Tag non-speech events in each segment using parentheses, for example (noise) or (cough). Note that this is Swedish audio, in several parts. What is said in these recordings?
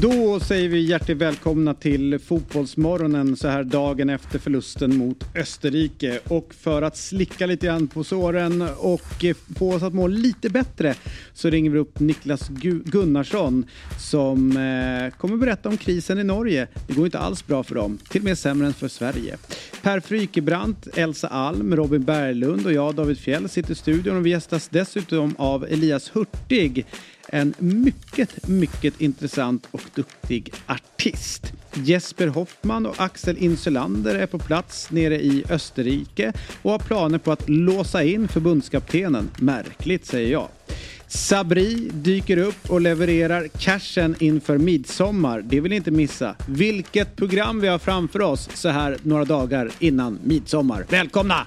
Då säger vi hjärtligt välkomna till Fotbollsmorgonen så här dagen efter förlusten mot Österrike. Och för att slicka lite grann på såren och få oss att må lite bättre så ringer vi upp Niklas Gunnarsson som eh, kommer berätta om krisen i Norge. Det går inte alls bra för dem, till och med sämre än för Sverige. Per Frykebrant, Elsa Alm, Robin Berglund och jag, David Fjell, sitter i studion och vi gästas dessutom av Elias Hurtig en mycket, mycket intressant och duktig artist. Jesper Hoffman och Axel Insulander är på plats nere i Österrike och har planer på att låsa in förbundskaptenen. Märkligt, säger jag. Sabri dyker upp och levererar cashen inför midsommar. Det vill ni inte missa. Vilket program vi har framför oss så här några dagar innan midsommar. Välkomna!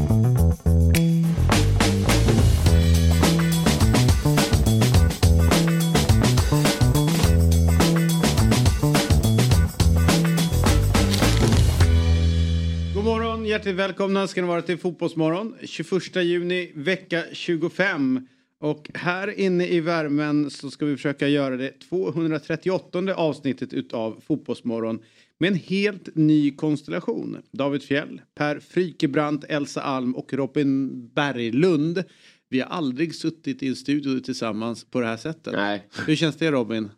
Hjärtligt välkomna ska ni vara till Fotbollsmorgon. 21 juni, vecka 25. Och här inne i värmen så ska vi försöka göra det 238 avsnittet utav Fotbollsmorgon med en helt ny konstellation. David Fjell, Per Frykebrant, Elsa Alm och Robin Berglund. Vi har aldrig suttit i en studio tillsammans på det här sättet. Nej. Hur känns det Robin?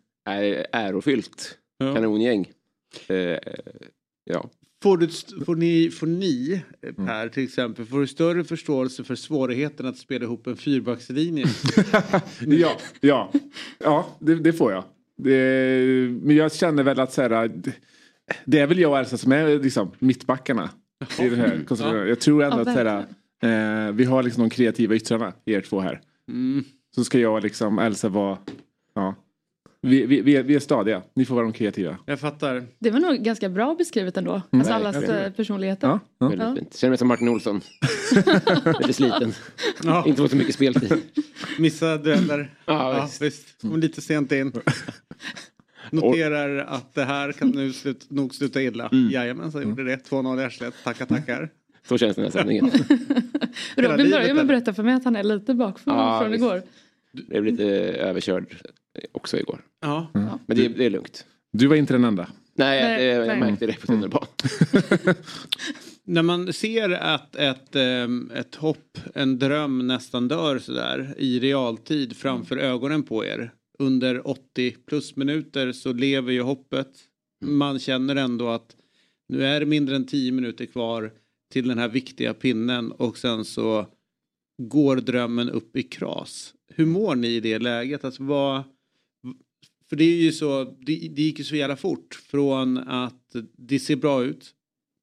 Ärofyllt. Ja. Kanongäng. Eh, ja. Får, du, får, ni, får ni, eh, mm. Per till exempel, får du större förståelse för svårigheten att spela ihop en fyrbackslinje? (laughs) ja, ja, ja det, det får jag. Det, men jag känner väl att så här, det är väl jag och Elsa som är liksom, mittbackarna. I den här ja. Jag tror ändå ja, att så här, eh, vi har liksom de kreativa yttrarna, er två här. Mm. Så ska jag liksom Elsa vara ja, vi, vi, vi, är, vi är stadiga, ni får vara de kreativa. Jag fattar. Det var nog ganska bra beskrivet ändå. Mm. Alltså allas okay. Eh, personligheter. Ja, ja. Väldigt fint. Känner mig som Martin Olsson. (laughs) Lite sliten. Ja. Inte fått så mycket speltid. Missa dueller. (laughs) Ja, ja, visst. Kom lite sent in. (laughs) Noterar att det här kan nu slut, nog sluta illa. Mm. Jajamensan gjorde mm. det. 2-0 i arslet. Tackar tackar. Så känns den här sändningen. Robin börjar med att berätta för mig att han är lite bakfull ja, från igår. Jag blev lite överkörd också igår. Ja. Mm. Men det, det, är lugnt. Du var inte den enda. Nej, nej det, jag nej. märkte det på tunnelbanan. (laughs) När man ser att ett, ett hopp, en dröm nästan dör sådär i realtid framför ögonen på er. Under 80 plus minuter så lever ju hoppet. Mm. Man känner ändå att nu är det mindre än 10 minuter kvar till den här viktiga pinnen och sen så går drömmen upp i kras. Hur mår ni i det läget? Alltså vad, för det är ju så, det, det gick ju så jävla fort från att det ser bra ut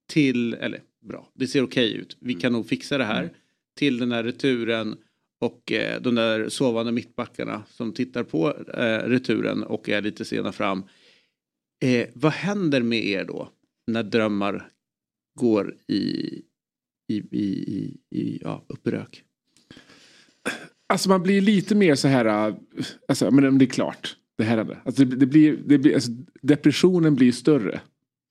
till, eller bra, det ser okej okay ut, vi kan nog fixa det här, mm. till den här returen och eh, de där sovande mittbackarna som tittar på eh, returen och är lite sena fram. Eh, vad händer med er då när drömmar går i, i, i, i, i ja, upp i rök? Alltså man blir lite mer så här, alltså, men det är klart det här alltså det, det blir, det blir, alltså depressionen blir större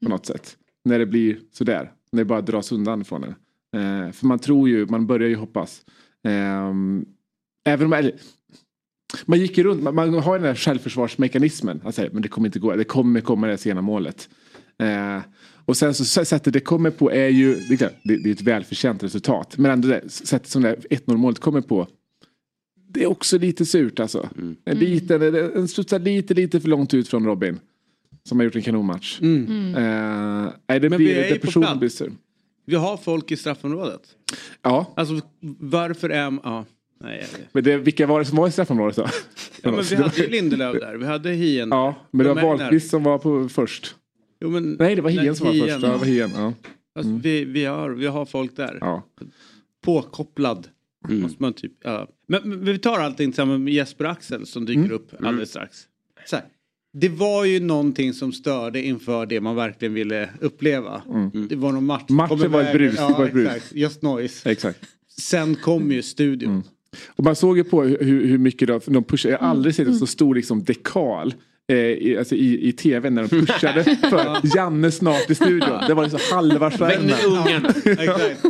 på något sätt. När det blir sådär. När det bara dras undan från en. Eh, för man tror ju, man börjar ju hoppas. Eh, även om, eller, man gick ju runt, man, man har den här självförsvarsmekanismen. Alltså, men det kommer inte gå, det kommer komma det sena målet. Eh, och sen så sättet det kommer på är ju, det, är, det, det är ett välförtjänt resultat. Men ändå det sättet som det 1-0 målet kommer på det är också lite surt alltså. Mm. En liten, en studsar lite, lite för långt ut från Robin. Som har gjort en kanonmatch. Mm. Mm. Uh, nej, det Men blir, vi är på plats. Vi har folk i straffområdet. Ja. Alltså varför är... Ja. Nej, men det, vilka var det som var i straffområdet då? Ja, men vi (laughs) hade Lindelöf där, vi hade Hien. Ja, men det var Wahlqvist som var på först. Jo, men, nej, det var Hien som var först. Ja, det var Hien, ja. Alltså, mm. vi, vi, har, vi har folk där. Ja. Påkopplad. Mm. Måste man typ, ja. men, men, vi tar allting tillsammans med Jesper Axel som dyker mm. upp alldeles strax. Så här, det var ju någonting som störde inför det man verkligen ville uppleva. Mm. Det var någon match. Matchen var ett brus. Ja, var ett brus. Exakt. Just noise. Exakt. Sen kom ju studion. Mm. Och man såg ju på hur, hur mycket de, de pushade. Jag har aldrig sett en så stor liksom, dekal i, alltså i, i tv när de (laughs) pushade för Janne snart i studion. Det var liksom halva skärmen.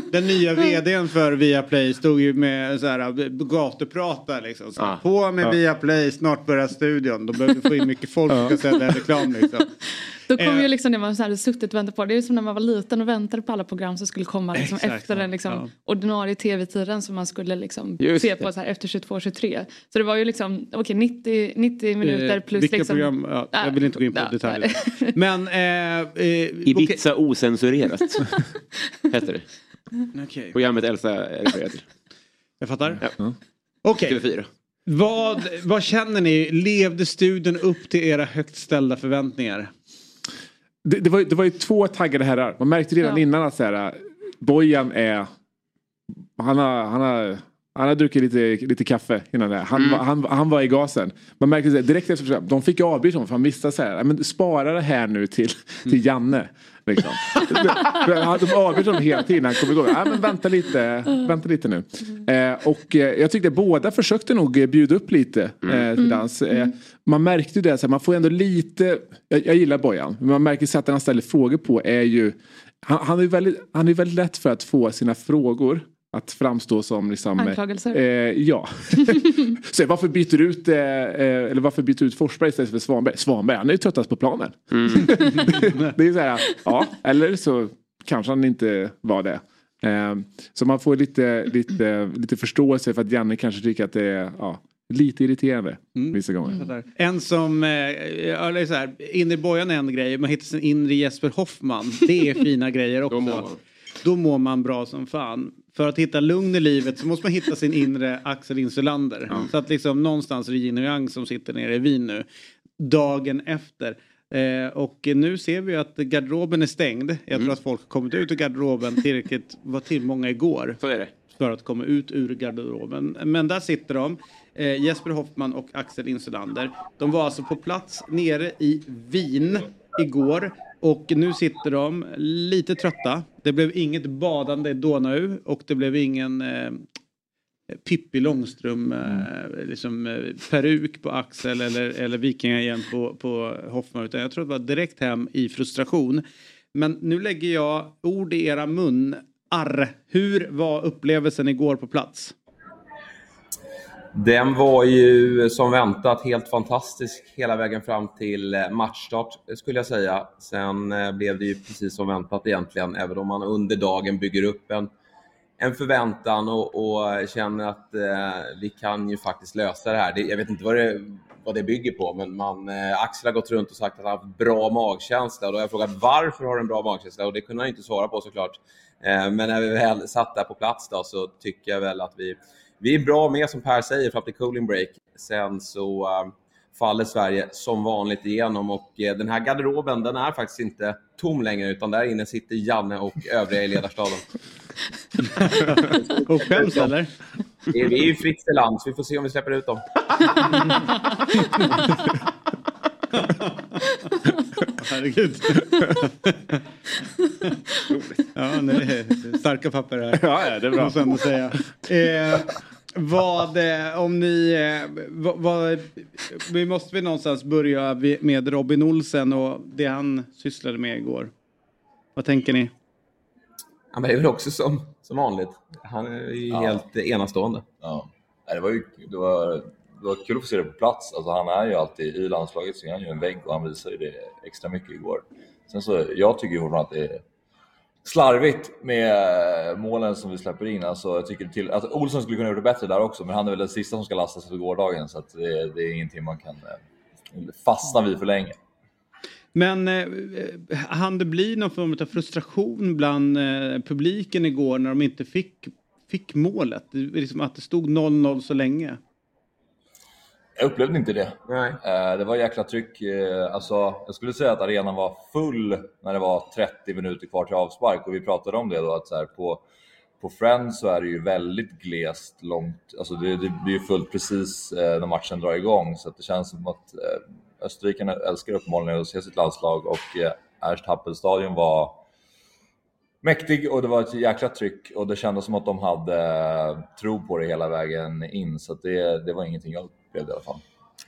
(laughs) Den nya vdn för Viaplay stod ju med så här, gatuprata liksom. Så, Ah. På med Ja. Viaplay, snart börjar studion. Då behöver vi få in mycket folk som ska sälja reklam liksom. (laughs) Då kom Eh. ju liksom det man så här suttit och väntat på. Det är ju som när man var liten och väntade på alla program som skulle komma liksom Exakt, efter ja. den liksom Ja. ordinarie tv-tiden som man skulle liksom se det. på så här efter 22-23. Så det var ju liksom okej 90, 90 minuter Eh, plus Vilka liksom... program? Ja, jag vill inte gå in på Ja, detaljer. Men... Eh, eh. Ibiza osensurerat. Heter det. (laughs) Okej, Programmet Elsa refererar till. jag fattar. Ja. Okej, TV4. vad, vad känner ni? Levde studion upp till era högt ställda förväntningar? Det, det, var, ju- det var ju två taggade herrar. Man märkte redan Ja. innan att så här, Bojan är... Han har, han har, han har druckit lite, lite kaffe innan det. Han, var- han, han var i gasen. Man märkte det direkt efter. De fick avbryta honom för han visste så här. "Ja, Men spara det här nu till, till Janne. Liksom. (laughs) De avbröt honom hela tiden. Han kom igång. Ja, men vänta lite, vänta lite nu. Eh, och eh, jag tyckte båda försökte nog eh, bjuda upp lite eh, till dans. Eh, man märkte ju det, så här, man får ändå lite, jag, jag gillar Bojan, men man märker sättet han ställer frågor på är ju, han, han är väldigt, han är väldigt lätt för att få sina frågor att framstå som liksom, eh, Anklagelser. Eh, ja. (laughs) så varför byter du ut, eh, eh, eller varför byter du ut Forsberg istället för Svanberg? Svanberg, han är ju tröttast på planen. (laughs) det är så här, ja, eller så kanske han inte var det. Eh, så man får lite, lite, lite förståelse för att Janne kanske tycker att det är ja, lite irriterande vissa gånger. Fattar. En som, eh, eller så här, inre Bojan är en grej, man hittar sin inre Jesper Hoffman. Det är fina grejer (laughs) också. Då mår man bra som fan. För att hitta lugn i livet så måste man hitta sin inre Axel Insulander. Så att liksom någonstans är det yin och yang som sitter nere i Wien nu. Dagen efter. Eh, och nu ser vi att garderoben är stängd. Jag tror att folk har kommit ut ur garderoben tillräckligt, var till många igår Så är det. för att komma ut ur garderoben. Men där sitter de, eh, Jesper Hoffman och Axel Insulander. De var alltså på plats nere i Wien igår och nu sitter de lite trötta. Det blev inget badande i Donau och det blev ingen eh, Pippi Långstrump eh, liksom, eh, peruk på Axel eller, eller vikingahjälm på, på Hoffman utan jag tror det var direkt hem i frustration. Men nu lägger jag ord i era mun. Arr, hur var upplevelsen igår på plats? Den var ju som väntat helt fantastisk hela vägen fram till eh, matchstart skulle jag säga. Sen eh, blev det ju precis som väntat egentligen, även om man under dagen bygger upp en, en förväntan och, och känner att eh, vi kan ju faktiskt lösa det här. Det, jag vet inte vad det, vad det bygger på, men man, eh, Axel har gått runt och sagt att han har haft bra magkänsla och då har jag frågat varför har du en bra magkänsla och det kunde han inte svara på såklart. Eh, men när vi väl satt där på plats då så tycker jag väl att vi vi är bra med, som Per säger, fram till cooling break. Sen så uh, faller Sverige som vanligt igenom och uh, den här garderoben, den är faktiskt inte tom längre, utan där inne sitter Janne och övriga i ledarstaben. Och skäms eller? Det är, vi är ju fritt land, så vi får se om vi släpper ut dem. (laughs) Herregud. ja, det är starka papper här. Ja, ja, det är bra. Måste ändå säga. Eh, vad, eh, om ni, eh, vad, vad, vi måste väl någonstans börja med Robin Olsen och det han sysslade med igår. Vad tänker ni? Ja, men det är väl också som, som vanligt. Han är ju Ja. helt enastående. Ja. Nej, Det var ju det var, det var kul att få se det på plats. Alltså, han är ju alltid i landslaget så är han ju en vägg och han visade det extra mycket igår. Sen så, jag tycker ju fortfarande att det är slarvigt med målen som vi släpper in. Alltså, jag tycker till, alltså, Olsson skulle kunna gjort det bättre där också, men han är väl den sista som ska lastas för gårdagen så att det, det är ingenting man kan eh, fastna vid för länge. Men eh, eh han det bli någon form av frustration bland eh, publiken igår när de inte fick, fick målet? Det, liksom att det stod 0-0 så länge. Jag upplevde inte det. Nej. Eh, Det var jäkla tryck. eh, Alltså, jag skulle säga att arenan var full när det var 30 minuter kvar till avspark och vi pratade om det då att så här, på, på Friends så är det ju väldigt glest långt. Alltså det, det blir ju fullt precis eh, när matchen drar igång så det känns som att österrikarna älskar uppenbarligen att se sitt landslag och Ernst Happelstadion var mäktig och det var ett jäkla tryck och det kändes som att de hade tro på det hela vägen in så det, det var ingenting jag upplevde i alla fall.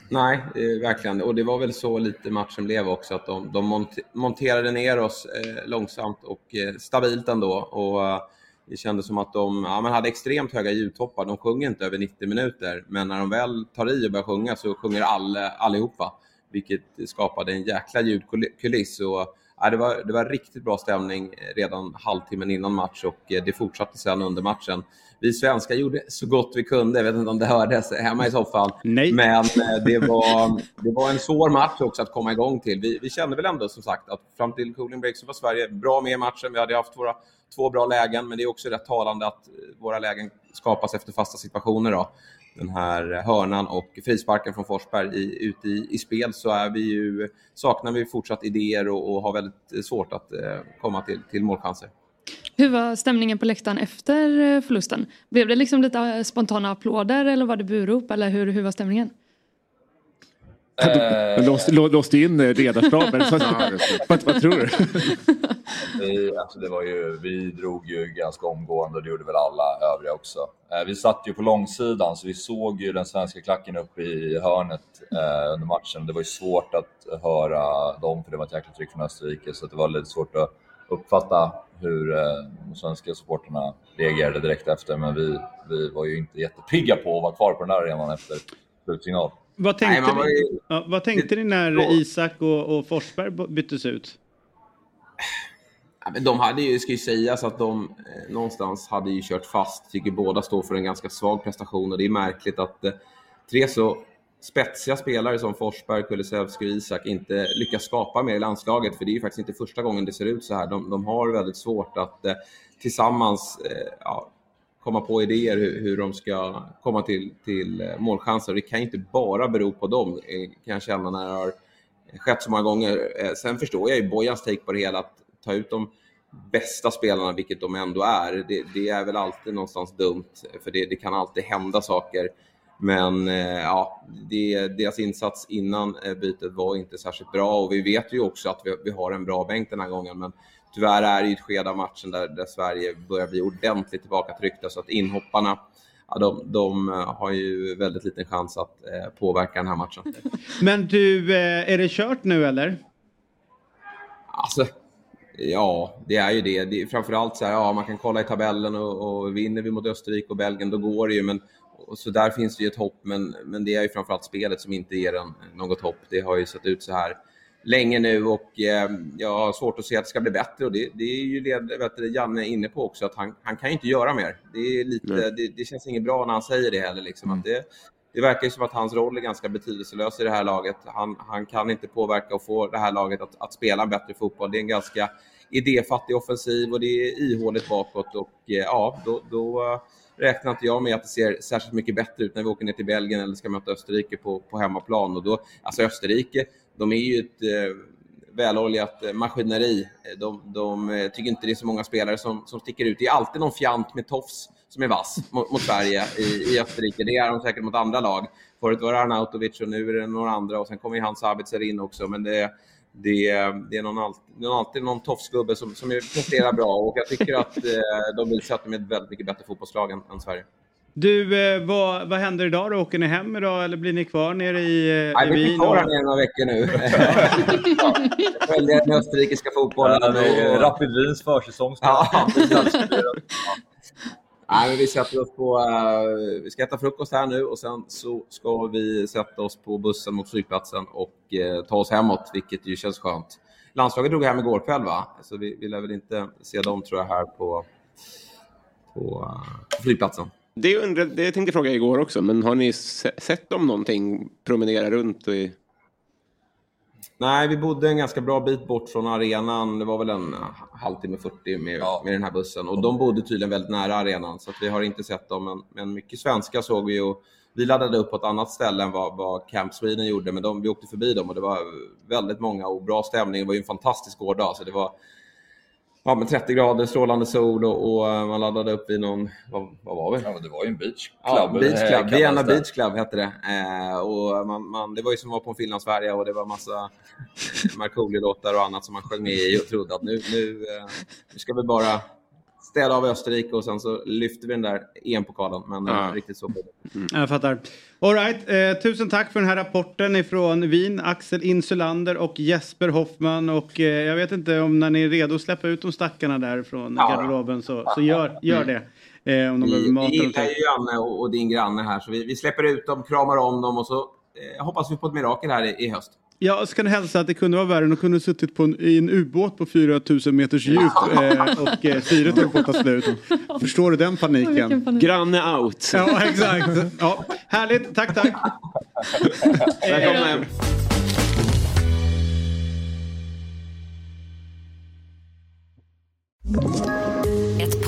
Nej, eh, verkligen. Och det var väl så lite matchen blev också, att de, de monterade ner oss eh, långsamt och eh, stabilt ändå. Och, eh, det kändes som att de ja, man hade extremt höga ljudtoppar. De sjunger inte över 90 minuter, men när de väl tar i och börjar sjunga så sjunger alla, allihopa, vilket skapade en jäkla ljudkuliss. Och, ja, det, var, det var riktigt bra stämning redan halvtimmen innan match och eh, det fortsatte sedan under matchen. Vi svenskar gjorde så gott vi kunde, jag vet inte om det hördes hemma i soffan. Nej. Men eh, det var, det var en svår match också att komma igång till. Vi, vi kände väl ändå som sagt att fram till cooling break så var Sverige bra med i matchen. Vi hade haft våra två bra lägen, men det är också rätt talande att våra lägen skapas efter fasta situationer. Då. Den här hörnan och frisparken från Forsberg i, ute i, i spel så är vi ju, saknar vi fortsatt idéer och, och har väldigt svårt att eh, komma till, till målchanser. Hur var stämningen på läktaren efter eh, förlusten? Blev det liksom lite eh, spontana applåder eller var det burop eller hur, hur var stämningen? Eh, låste, låste in ledarstaben. (laughs) vad, vad tror du? vi, alltså det var ju, vi drog ju ganska omgående och det gjorde väl alla övriga också. Eh, vi satt ju på långsidan så vi såg ju den svenska klacken uppe i hörnet eh, under matchen. Det var ju svårt att höra dem för det var ett jäkla tryck från Österrike så det var lite svårt att uppfatta hur eh, de svenska supporterna reagerade direkt efter. Men vi, vi var ju inte jättepigga på att vara kvar på den här arenan efter slutsignal. Vad tänkte, Nej, ni, ju... ja, vad tänkte ni när Isak och, och Forsberg byttes ut? Ja, men de hade ju, ska ju sägas att de eh, någonstans hade ju kört fast. Tycker båda står för en ganska svag prestation och det är märkligt att eh, tre så spetsiga spelare som Forsberg, Kulusevski och Isak inte lyckas skapa mer i landslaget. För det är ju faktiskt inte första gången det ser ut så här. De, de har väldigt svårt att eh, tillsammans ja, komma på idéer hur, hur de ska komma till, till eh, målchanser. Det kan inte bara bero på dem, eh, kan jag känna när det har skett så många gånger. Eh, sen förstår jag ju Bojans take på det hela, att ta ut de bästa spelarna, vilket de ändå är. Det, det är väl alltid någonstans dumt, för det, det kan alltid hända saker. Men ja, det, deras insats innan bytet var inte särskilt bra och vi vet ju också att vi, vi har en bra bänk den här gången. Men tyvärr är det ju ett skede av matchen där, där Sverige börjar bli ordentligt tillbakatryckta så att inhopparna Ja, de, de, har ju väldigt liten chans att eh, påverka den här matchen. (laughs) Men du, eh, är det kört nu eller? Alltså, ja, det är ju det. det är framförallt så här, ja, man kan kolla i tabellen och, och vinner vi mot Österrike och Belgien, då går det ju. Men, och så där finns det ju ett hopp, men, men det är ju framförallt spelet som inte ger en något hopp. Det har ju sett ut så här länge nu och eh, jag har svårt att se att det ska bli bättre och det, det är ju det vet du, Janne är inne på också att han, han kan inte göra mer. Det, lite, det, det, känns inget bra när han säger det heller. Liksom, mm. att det, det verkar som att hans roll är ganska betydelselös i det här laget. Han, han kan inte påverka och få det här laget att, att spela en bättre fotboll. Det är en ganska idéfattig offensiv och det är ihåligt bakåt och eh, ja, då, då räknar inte jag med att det ser särskilt mycket bättre ut när vi åker ner till Belgien eller ska möta Österrike på, på hemmaplan. Och då, alltså Österrike, de är ju ett eh, väloljat eh, maskineri. De, de eh, tycker inte det är så många spelare som, som sticker ut. Det är alltid någon fjant med tofs som är vass mot, mot Sverige i, i Österrike. Det är de säkert mot andra lag. Förut var det Arnautovic och nu är det några andra och sen kommer ju Hans Sabitzer in också. Men det, det, det är någon alltid, någon, alltid någon tofsgubbe som, som presterar bra och jag tycker att eh, de visar att de är ett väldigt mycket bättre fotbollslag än, än Sverige. Du, eh, vad, vad händer idag då? Åker ni hem idag eller blir ni kvar nere i, eh, Nej, i Wien? Vi blir kvar här nere några veckor nu. (laughs) Följer den österrikiska fotbollen. Ja, det är Rapid Wiens försäsong. (laughs) Ja, Nej, men vi sätter oss på... Uh, vi ska äta frukost här nu och sen så ska vi sätta oss på bussen mot flygplatsen och uh, ta oss hemåt, vilket ju känns skönt. Landslaget drog hem igår kväll, va? Så vi, vi lär väl inte se dem, tror jag, här på, på, uh, flygplatsen. Det, undrar, det tänkte jag fråga igår också, men har ni sett dem någonting promenera runt? I... Nej, vi bodde en ganska bra bit bort från arenan. Det var väl en halvtimme, 40 med, ja. med den här bussen. Och de bodde tydligen väldigt nära arenan, så vi har inte sett dem. Men, men mycket svenska såg vi och vi laddade upp på ett annat ställe än vad, vad Camp Sweden gjorde, men de, vi åkte förbi dem och det var väldigt många och bra stämning. Det var ju en fantastisk gårdag, så det var ja, men 30 grader, strålande sol och, och eh, man laddade upp vid någon, vad, vad var vi? Ja, det var ju en beach club. Ja, beach eh, Club. Vienna. Beach Club hette det. Eh, och man, man, det var ju som att vara på en Finlandsfärja och det var massa (laughs) Markoolio-låtar och annat som man sjöng med i och trodde att nu, nu, eh, nu ska vi bara städa av Österrike och sen så lyfter vi den där EM-pokalen. Men Ja. eh, riktigt så det. Jag fattar. All right. eh, tusen tack för den här rapporten ifrån Wien. Axel Insulander och Jesper Hoffman. Och eh, jag vet inte om när ni är redo att släppa ut de stackarna där från Ja. garderoben så, så gör, gör det. Eh, om de behöver Vi, mat vi gillar ju Janne och, och din granne här så vi, vi släpper ut dem, kramar om dem och så eh, hoppas vi på ett mirakel här i, i höst. Jag ska hälsa att det kunde vara värre. De kunde ha suttit på en, i en ubåt på 4000 meters djup eh, och eh, syret höll på att ta slut. Förstår du den paniken? Panik. Granne out. Ja, exakt. Ja, härligt. Tack, tack. Välkomna hem.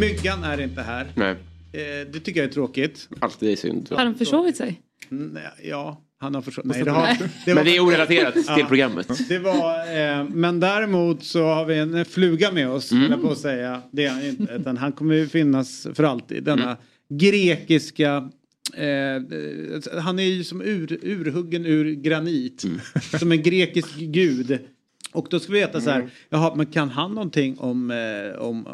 Myggan är inte här. Nej, Eh, det tycker jag är tråkigt. alltid synd. Har de försovit sig? Nej, ja, han har försökt. Nej, det har, det Men det är orelaterat till Ja. programmet. Det var, eh, men däremot så har vi en fluga med oss, mm. jag på att säga. Det är han inte, utan han kommer ju finnas för alltid. Denna grekiska Eh, han är ju som ur, urhuggen ur granit. Som en grekisk gud. Och då ska vi veta så här, jaha, men kan han någonting om, eh, om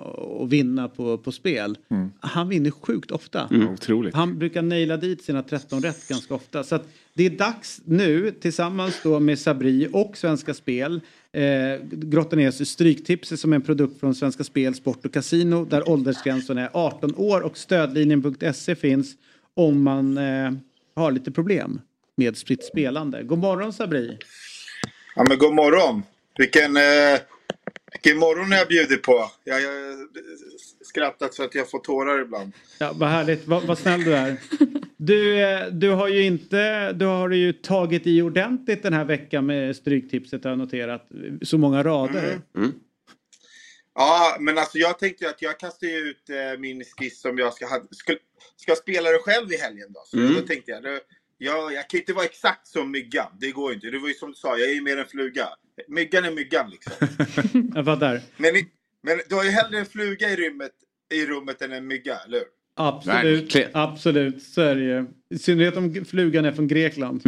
att vinna på, på spel? Han vinner sjukt ofta. Otroligt. Han brukar naila dit sina 13 rätt ganska ofta. Så att det är dags nu tillsammans då med Sabri och Svenska Spel eh, grotta ner sig i Stryktipset som är en produkt från Svenska Spel, Sport och Casino där åldersgränsen är 18 år och stödlinjen.se finns om man eh, har lite problem med spritt spelande. God morgon Sabri! Ja, men god morgon. Vilken, eh, vilken morgon jag bjuder på. Jag har skrattat så att jag får tårar ibland. Ja, vad härligt, vad, vad snäll du är. Du, eh, du har ju inte, du har ju tagit i ordentligt den här veckan med Stryktipset har jag noterat. Så många rader. Ja, men alltså jag tänkte att jag kastar ut eh, min skiss som jag ska ha. Ska, ska spela det själv i helgen då? Så då tänkte jag, jag, jag kan ju inte vara exakt som myggan. Det går inte. Det var ju som du sa, jag är ju mer en fluga. Myggan är myggan liksom. (laughs) Jag fattar. Men, men du har ju hellre en fluga i rummet, i rummet än en mygga, eller hur? Absolut, Verkligen. absolut. Så är det ju. I synnerhet om flugan är från Grekland.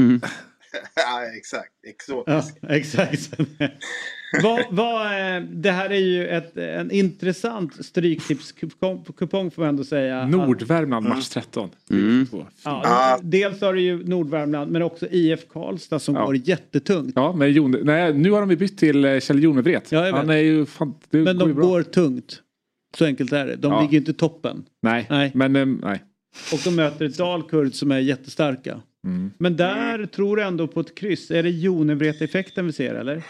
(laughs) ja, exakt. Exotisk. Ja, exakt. vad, vad, eh, det här är ju ett, en intressant stryktipskupong får man ändå säga. Nordvärmland match 13. Mm. Ja, dels har du ju Nordvärmland men också IF Karlstad som Ja. går jättetungt. Ja, men Jon, nej, nu har de ju bytt till eh, Kjell Jonevret. Ja. Han är ju fan, det Men går de ju går tungt. Så enkelt är det. De Ja. ligger ju inte i toppen. Nej, Nej. men eh, nej. Och de möter ett Dalkurd som är jättestarka. Mm. Men där tror du ändå på ett kryss. Är det Jonevret-effekten vi ser eller?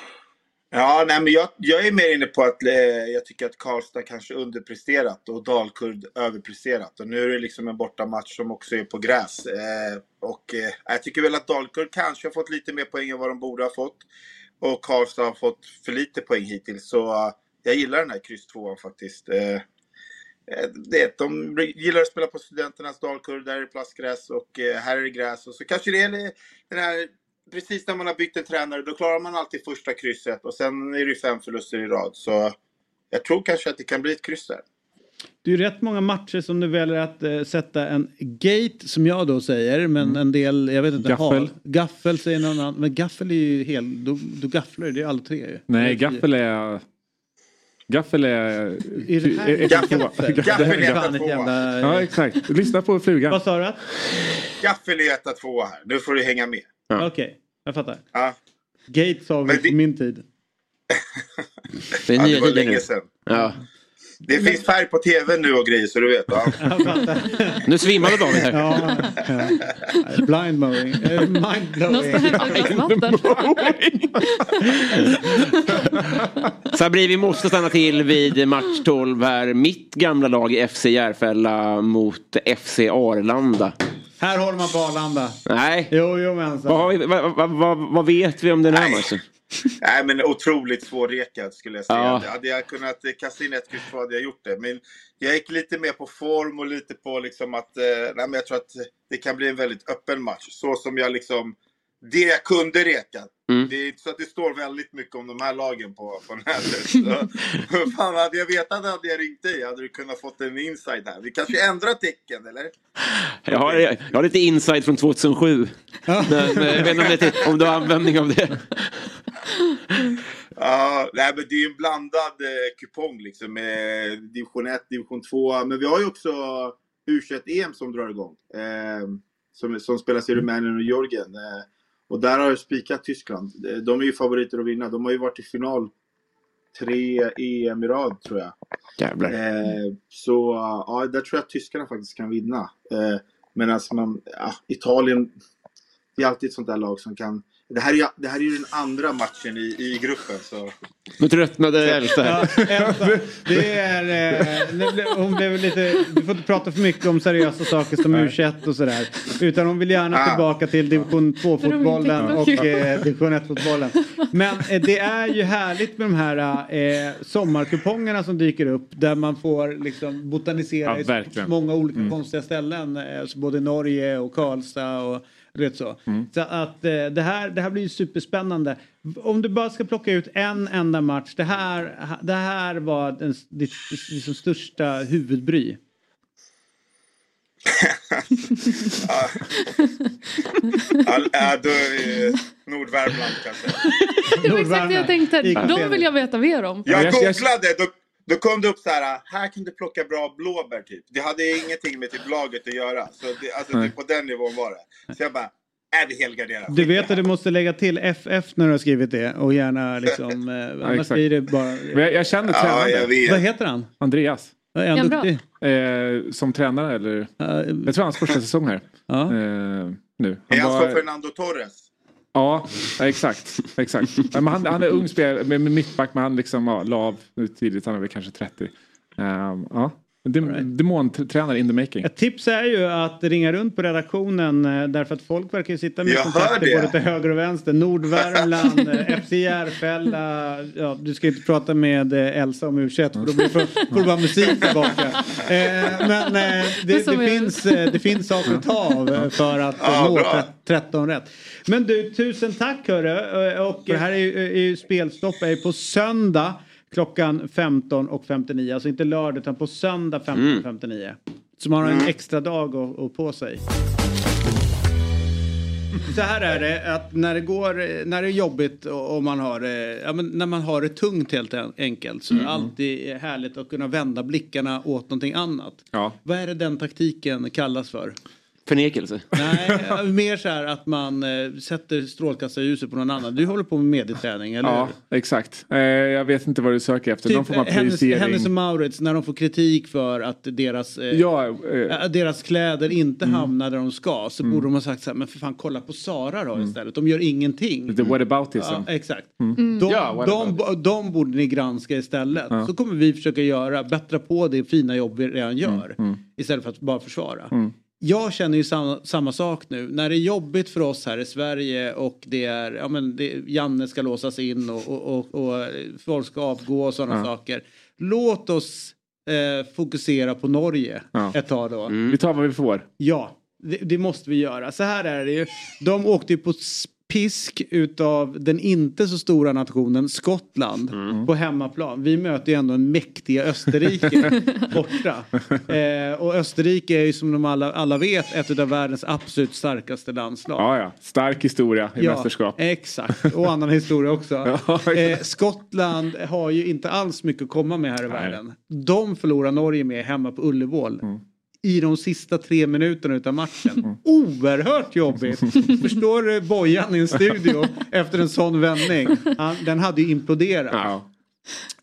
Ja, nej, men jag, jag är mer inne på att eh, jag tycker att Karlstad kanske underpresterat och Dalkurd överpresterat. Och nu är det liksom en bortamatch som också är på gräs. Eh, och eh, jag tycker väl att Dalkurd kanske har fått lite mer poäng än vad de borde ha fått. Och Karlstad har fått för lite poäng hittills. Så eh, jag gillar den här kryss tvåan faktiskt. Eh, det, de gillar att spela på studenternas Dalkurd, där är det plastgräs och eh, här är det gräs. Och så kanske det är den här precis när man har bytt en tränare, då klarar man alltid första krysset och sen är det ju fem förluster i rad. Så jag tror kanske att det kan bli ett kryss där. Det är ju rätt många matcher som du väljer att eh, sätta en gate som jag då säger. Men en del, jag vet inte. Gaffel. Har, gaffel säger någon annan. Men gaffel är ju hel, då, då gafflar du, det är alla tre ju. Nej, gaffel är... Gaffel är... Är det här är- är- Gaffel. Gaffel. Är etta ett tvåa. Ja, exakt. Lyssna på flugan. Vad sa du? Gaffel är etta tvåa här. Nu får du hänga med. Okej, jag fattar. Ja, Gate sa vi Men på det- min tid. Det är ja nya det var länge sedan. Ja. Det finns färg på tv nu och grejer så du vet. Va? (laughs) Nu svimmade David här. Ja, ja. Blind mowing. Eh, Mind blowing. Sabri, vi måste stanna till vid match 12 här. Mitt gamla lag FC Järfälla mot FC Arlanda. Här håller man på Arlanda. Nej. Jo, jo men Vad, vi, vad, vad, vad, vad vet vi om den här matchen? (laughs) Nej men otroligt svårrekad skulle jag säga. Ja. Hade jag kunnat eh, kasta in ett kryss två hade jag gjort det. Men jag gick lite mer på form och lite på liksom att... Eh, nej men jag tror att det kan bli en väldigt öppen match. Så som jag liksom... Det jag kunde reka. Mm. Det är inte så att det står väldigt mycket om de här lagen på, på nätet. (laughs) Så, fan, hade jag vetat hade jag ringt dig. Hade du kunnat fått en insight här. Vi kanske ändrar tecken eller? Jag har, jag har lite inside från 2007. Men, men jag vet inte om, det, om du har användning av det. Ja, nej, men det är ju en blandad eh, kupong liksom med division 1, division 2. Men vi har ju också U21-EM som drar igång. Eh, som, som spelas i Rumänien och Georgien. Eh, och där har jag spikat Tyskland. Eh, De är ju favoriter att vinna. De har ju varit i final tre EM i rad tror jag. Jävlar. Eh, så ja, där tror jag att tyskarna faktiskt kan vinna. Eh, Medan man, ja, Italien, det är alltid ett sånt där lag som kan... Det här är, ju- det här är ju den andra matchen i, i gruppen. Så. Nu tröttnade Elsa Ja. Elsa, det är, eh, hon blev lite, du får inte prata för mycket om seriösa saker som U21 och sådär. Utan hon vill gärna Ah. tillbaka till division 2-fotbollen och eh, division 1-fotbollen. Men eh, det är ju härligt med de här eh, sommarkupongerna som dyker upp. Där man får liksom botanisera Ja, i verkligen. många olika konstiga ställen. Eh, så både Norge och Karlstad och vet så. Så att eh, det, här, det här blir ju superspännande. Om du bara ska plocka ut en enda match. Det här, det här var den, ditt liksom största huvudbry. (laughs) Ja, ja, då är det Nordvärmland kanske. Det var exakt det jag tänkte. De vill jag veta mer om. Jag- googlade, då, då kom det upp så här, här kan du plocka bra blåbär typ. Det hade ingenting med typ laget att göra. Så det, alltså, det, på den nivån var det. Så jag bara, är vi helgarderar? Du vet att du måste lägga till FF när du har skrivit det och gärna (laughs) liksom, eh, annars exakt. blir det bara... Men jag, jag känner Ja, tränaren. jag vet. Vad heter han? Andreas. Är han han duktig? Eh, som tränare eller? Eh, Jag tror hans första säsong här. (laughs) Ja. Eh, nu. Är han var- som Fernando Torres? Ja, exakt. exakt. Men han, han är ung spelare med, mittback men han liksom ja, la av nu tidigt. Han är väl kanske 30. Um, ehm, ja. Dem, Demontränare in the making. Ett tips är ju att ringa runt på redaktionen eh, därför att folk verkar ju sitta med Jag kontakter både till höger och vänster. Nordvärmland, (laughs) eh, FC Järfälla. Ja, du ska inte prata med eh, Elsa om U21 för då blir (laughs) får det bara musik tillbaka. Eh, men eh, (laughs) det, det, finns, det finns saker att ta av för att Ja, nå bra. tre- 13 rätt. Men du, tusen tack hörru. Och det här är ju, är ju spelstopp är ju på söndag. Klockan 15.59, alltså inte lördag utan på söndag 15.59. Så man har en extra dag att, att på sig. Så här är det att när det går, när det är jobbigt och och man har det, ja, men när man har det tungt helt en- enkelt så är det alltid härligt att kunna vända blickarna åt någonting annat. Ja. Vad är det den taktiken kallas för? Förnekelse. Nej, ja, (laughs) mer så här att man eh, sätter strålkastarljuset på någon annan. Du håller på med medieträning, eller Ja, hur? exakt. Eh, jag vet inte vad du söker efter. Någon Typ form av eh, Hennes. Hennes och Maurits när de får kritik för att deras, eh, Ja, eh, äh, deras kläder inte hamnar där de ska så borde de ha sagt så här, men för fan kolla på Sara då istället. De gör ingenting. the whataboutism. Ja, exakt. Mm. De, Ja, what de, de borde ni granska istället. Så kommer vi försöka göra, bättra på det fina jobb vi redan gör. Istället för att bara försvara. Jag känner ju samma, samma sak nu. När det är jobbigt för oss här i Sverige och det är, ja men det, Janne ska låsas in och, och, och, och folk ska avgå och sådana saker. Låt oss eh, fokusera på Norge Ja. ett tag då. Vi tar vad vi får. Ja, det, det måste vi göra. Så här är det ju. De åkte ju på pisk utav den inte så stora nationen Skottland på hemmaplan. Vi möter ju ändå en mäktiga Österrike (laughs) borta. Eh, och Österrike är ju som de alla, alla vet ett av världens absolut starkaste landslag. Ja, ja. Stark historia i mästerskap. Exakt, och annan historia också. (laughs) Ja, eh, Skottland har ju inte alls mycket att komma med här i världen. De förlorar Norge med hemma på Ullevål. Mm. I de sista tre minuterna utav matchen. Oerhört jobbigt. (laughs) Förstår du Bojan i en studio efter en sån vändning? Han, den hade ju imploderat. Ja.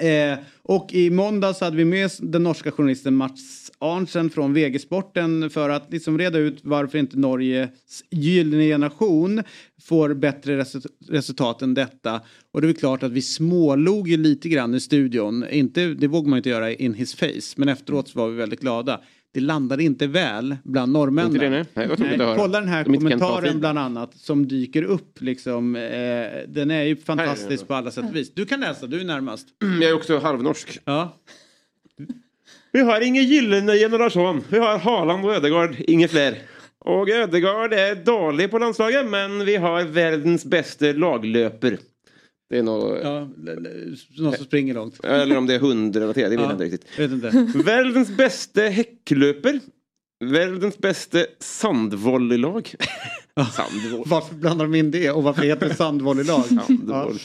Eh, och i måndags hade vi med den norska journalisten Mats Arntzen från VG-sporten för att liksom reda ut varför inte Norges gyllene generation får bättre resu- resultat än detta. Och det är klart att vi smålog ju lite grann i studion. Inte, det vågar man inte göra in his face, men efteråt så var vi väldigt glada. Det landade inte väl bland norrmännen. Inte det, nej. Nej, att höra. kolla den här De inte kommentaren bland annat som dyker upp. Liksom, eh, den är ju fantastisk på alla sätt och vis. Du kan läsa, du är närmast. Jag är också halvnorsk. Ja. Vi har ingen gyllene generation. Vi har Haaland och Ödegaard, inget fler. Och Ödegaard är dålig på landslaget men vi har världens bästa laglöper. Det är nog... Ja, någon som springer långt. Eller om det är hundrelaterat, det vet Ja, jag inte riktigt. Vet inte. (laughs) Världens bästa häcklöper. Världens bästa sandvolleylag. Sandvolley. Varför blandar de in det och varför heter det sandvolleylag? (laughs) Sandvolley.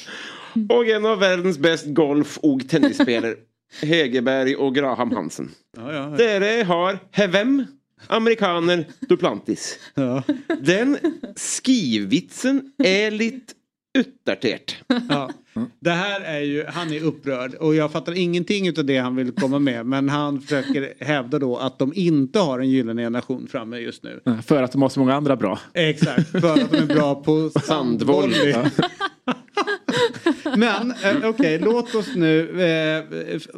Och en av världens bäst golf och tennisspelare. (laughs) Hegerberg och Graham Hansen. Ja, ja. Dere har Hevem, amerikaner, Duplantis. Ja. Den skivitsen är lite utdatert. Ja. Det här är ju, han är upprörd och jag fattar ingenting av det han vill komma med men han försöker hävda då att de inte har en gyllene generation framme just nu. För att de har så många andra bra. Exakt, för att de är bra på (laughs) sandvolley. Ja. (laughs) Men eh, okej, låt oss nu, eh,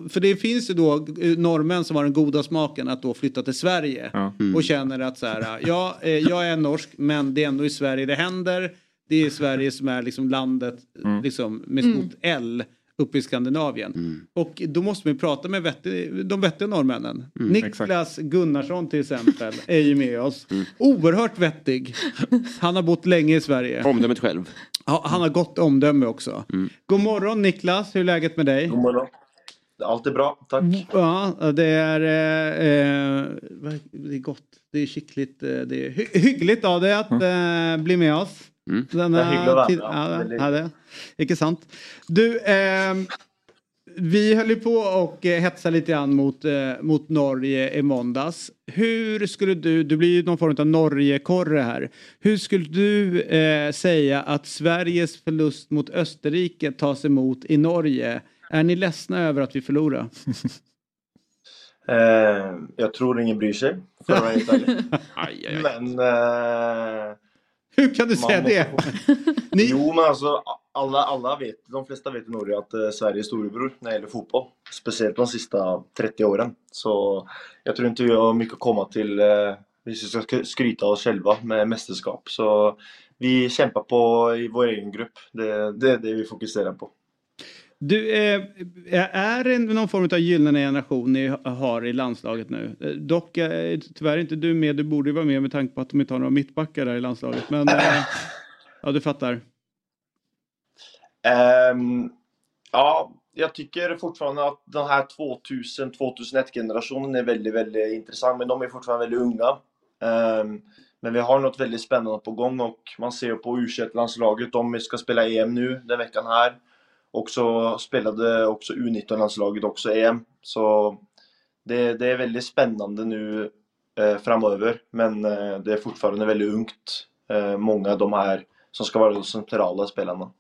för det finns ju då eh, norrmän som har den goda smaken att då flytta till Sverige Ja. och känner att så här, ja, jag är norsk men det är ändå i Sverige det händer. Det är Sverige som är liksom landet liksom, med stort L uppe i Skandinavien. Och då måste vi prata med vettig, de vettiga norrmännen. Niklas Gunnarsson till exempel (laughs) är ju med oss. Oerhört vettig. Han har bott länge i Sverige. Omdömet själv. Ja, han har gott omdöme också. God morgon Niklas, hur är läget med dig? God morgon. Allt är bra, tack. Ja, det är, eh, eh, det är gott. Det är skickligt. eh, Det är hy- hyggligt av dig att eh, bli med oss. Denna Ja, hyggligt att vara tid- ja, Ja, det. Icke sant. Du, eh, vi höll ju på och eh, hetsa lite grann mot, eh, mot Norge i måndags. Hur skulle du, du blir ju någon form av Norge-korre här. Hur skulle du eh, säga att Sveriges förlust mot Österrike tas emot i Norge? Är ni ledsna över att vi förlorar? (laughs) Eh, jag tror ingen bryr sig, för att vara helt ärlig. Men... Hur kan du säga det? Ni- Jo, men alltså alla, alla vet, de flesta vet i Norge att eh, Sverige är storebror när det gäller fotboll. Speciellt de sista 30 åren. Så jag tror inte vi har mycket att komma till eh, vi ska sk- skryta oss själva med mästerskap. Så vi kämpar på i vår egen grupp. Det, det är det vi fokuserar på. Du, eh, är det någon form av gyllene generation ni har i landslaget nu? Eh, Dock eh, tyvärr inte du med, du borde ju vara med med tanke på att de inte har några mittbackar där i landslaget. Men (laughs) ja, du fattar. Ehm, ja, jag tycker fortfarande att den här 2000-2001 generationen är väldigt, väldigt intressant. Men de är fortfarande väldigt unga. Ehm, men vi har något väldigt spännande på gång och man ser på u landslaget De ska spela EM nu den veckan här. Och så spelade också U19-landslaget också EM. Så det, det är väldigt spännande nu eh, framöver. Men eh, det är fortfarande väldigt ungt. Eh, många av de här som ska vara de centrala spelarna.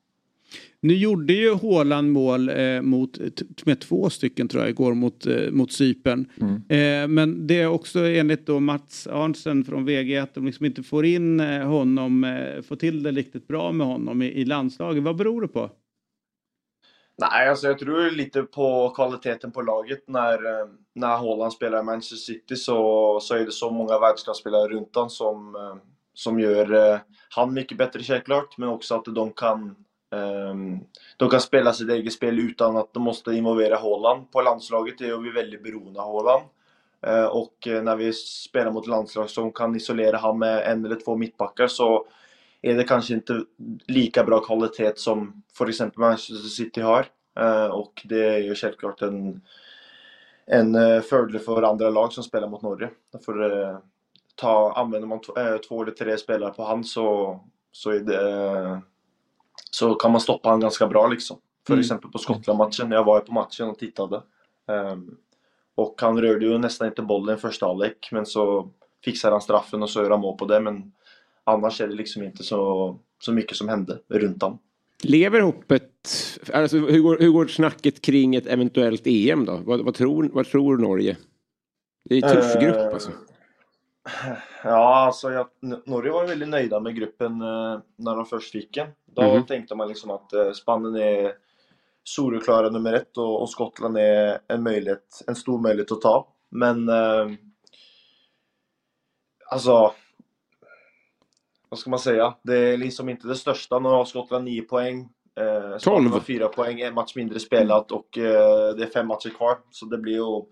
Nu gjorde ju Håland mål eh, mot, med två stycken tror jag igår mot, eh, mot Cypern. Eh, men det är också enligt då Mats Arntzen från VG att de liksom inte får in eh, honom, eh, får till det riktigt bra med honom i, i landslaget. Vad beror det på? Nej, alltså jag tror lite på kvaliteten på laget. När, eh, när Haaland spelar i Manchester City så, så är det så många världsklasspelare runt honom som, eh, som gör eh, han mycket bättre självklart, men också att de kan ehm, de kan spela sitt eget spel utan att de måste involvera Haaland. På landslaget är vi väldigt beroende av Haaland. Och när vi spelar mot landslag som kan isolera honom med en eller två mittbackar så är det kanske inte lika bra kvalitet som för exempel Manchester City har. Eh, Och det är ju självklart en, en eh, fördel för andra lag som spelar mot Norge. För, eh, ta, använder man två eller tre spelare på han så, så, det, så kan man stoppa han ganska bra liksom. För Mm. exempel på Skottland-matchen, jag var ju på matchen och tittade. Ehm, och han rörde ju nästan inte bollen i första halvlek, men så fixar han straffen och så gör han mål på det. Men annars är det liksom inte så, så mycket som hände runt honom. Lever hoppet, alltså hur går, hur går snacket kring ett eventuellt EM då? Vad, vad, tror, vad tror Norge? Det är en tuff Eh, grupp alltså. Ja, alltså jag, Norge var väldigt nöjda med gruppen eh, när de först fick den. Då Mhm. tänkte man liksom att eh, Spanien är solklara nummer ett och, och Skottland är en, möjlighet, en stor möjlighet att ta. Men alltså, vad ska man säga? Det är liksom inte det största. Nu har Skottland 9 poäng. Eh, Spanien har 4 poäng, en match mindre spelat och eh, det är fem matcher kvar. Så det blir ju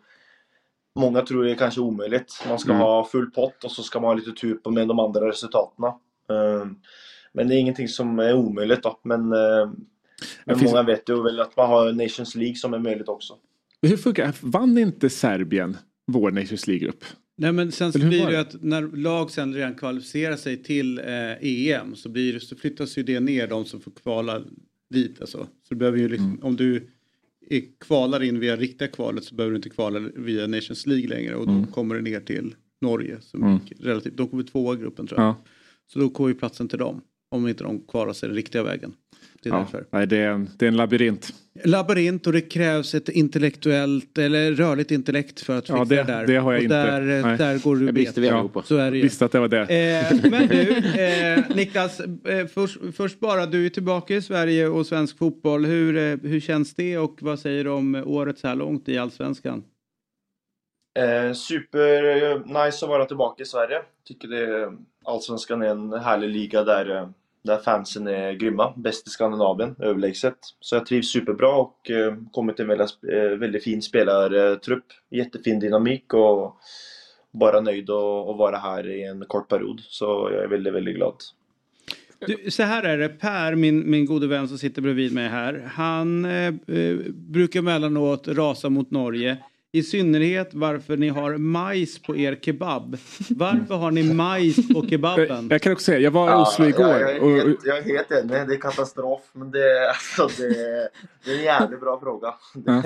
Många tror det är kanske omöjligt. Man ska Mm. ha full pott och så ska man ha lite tur på med de andra resultaten. Eh, Men det är ingenting som är omöjligt då. Men, eh, men finns- många vet ju väl att man har Nations League som är möjligt också. Hur funkar Vann inte Serbien vår Nations League-grupp? Nej men sen så blir det ju att när lag sen redan kvalificerar sig till eh, EM så, blir, så flyttas ju det ner de som får kvala dit. Alltså. Så du behöver ju liksom, om du är, kvalar in via riktiga kvalet så behöver du inte kvala via Nations League längre och då kommer det ner till Norge som Mm. relativt, de kommer tvåa i gruppen tror jag. Ja. Så då går ju platsen till dem om inte de kvalar sig den riktiga vägen. Det är Ja. därför. Nej, det är en, det är en labyrint. Labyrint och det krävs ett intellektuellt eller rörligt intellekt för att fixa Ja, det- det där. det har jag och inte. Där, Nej. där går du vi bet. allihopa. Så är det ju. Visste att det var det. Eh, men du, eh, Niklas, eh, först, först bara, du är tillbaka i Sverige och svensk fotboll. Hur, eh, hur känns det och vad säger du om året så här långt i Allsvenskan? Eh, super eh, nice att vara tillbaka i Sverige. Tycker det, Allsvenskan är en härlig liga där, eh, där fansen är grymma. Bäst i Skandinavien, överlägset. Så jag trivs superbra och eh, kommit till en väldigt, eh, väldigt fin spelartrupp. Jättefin dynamik och bara nöjd att vara här i en kort period. Så jag är väldigt, väldigt glad. Du, så här är det, Per, min, min gode vän som sitter bredvid mig här. Han eh, eh brukar emellanåt rasa mot Norge. I synnerhet varför ni har majs på er kebab. Varför har ni majs på kebaben? (laughs) Jag kan också säga, jag var i Ja, Oslo igår. Jag, jag, är helt, jag är helt enig, det är katastrof. Men det, alltså, det, det är en jävligt bra fråga. Ja.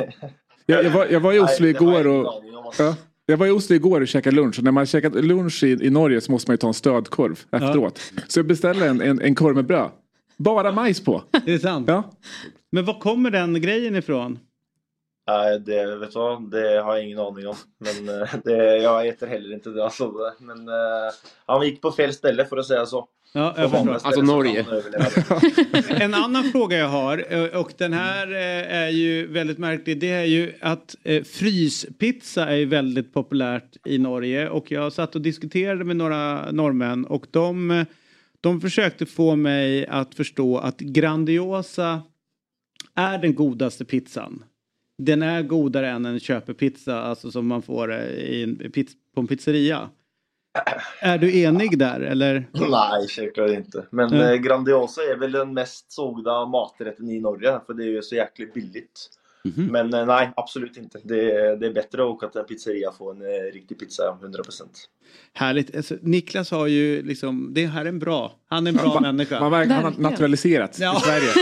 jag, jag, var, jag var i Oslo Nej, det igår och... Ja, jag var i Oslo igår och käkade lunch och när man käkat lunch i, i Norge så måste man ju ta en stödkorv efteråt. Så jag beställde en, en, en korv med bröd. Bara majs på. Det är sant? Ja. Men var kommer den grejen ifrån? Nej, det, vet du vad? det har jag ingen aning om. Men eh, det, jag äter heller inte det. Alltså. Men eh, han gick på fel ställe för att säga så. Ja, jag förstår. Alltså så Norge. (laughs) En annan fråga jag har eh, och den här är ju väldigt märklig. Det är ju att fryspizza är väldigt populärt i Norge och jag satt och diskuterade med några norrmän och de, de försökte få mig att förstå att Grandiosa är den godaste pizzan. Den är godare än en köpepizza, alltså som man får eh, i en på en pizzeria. Är du enig där eller? (clears throat) Nej, självklart inte. Men Ja. eh, Grandiosa är väl den mest sågda maträtten i Norge. För det är ju så jäkligt billigt. Mhm. Men eh, nej, absolut inte. Det är, det är bättre att åka till en pizzeria och få en riktig pizza, 100%. Härligt. Alltså, Niklas har ju liksom, det här är en bra, han är en bra Man- människa. Man verkar ha Verkligen. naturaliserats Ja. i Sverige.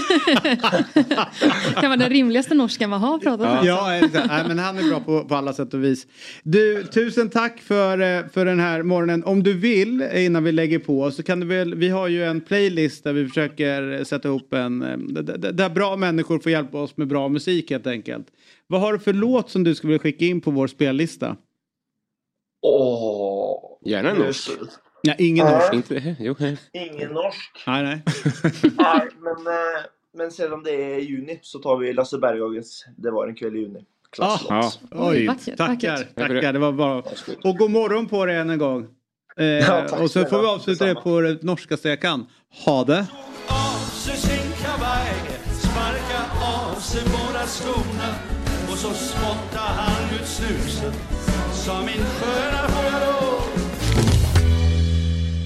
(laughs) kan vara den rimligaste norskan man har pratat med. Ja, exakt. Nej, men han är bra på, på alla sätt och vis. Du, tusen tack för, eh, för den här morgonen. Om du vill, eh, innan vi lägger på, så kan du väl, vi har ju en playlist där vi försöker sätta ihop en, eh, där bra människor får hjälpa oss med bra musik helt enkelt. Vad har du för låt som du skulle vilja skicka in på vår spellista? Åh! Gärna det är norsk. Ja, ingen norsk. Inte, jo, hej. Ingen norsk. Nej, nej. (laughs) Nej, men, eh, men sedan det är juni så tar vi Lasse Berghagens Det var en kväll i juni. Klasslåt. Ja. Oj, Vackert, tackar, vackert. tackar. Det var bra. Och god morgon på dig än en gång. Eh, Ja, och så får vi avsluta det på det norskaste jag kan. Ha det! Och så spottar han ut snuset Sa min sköna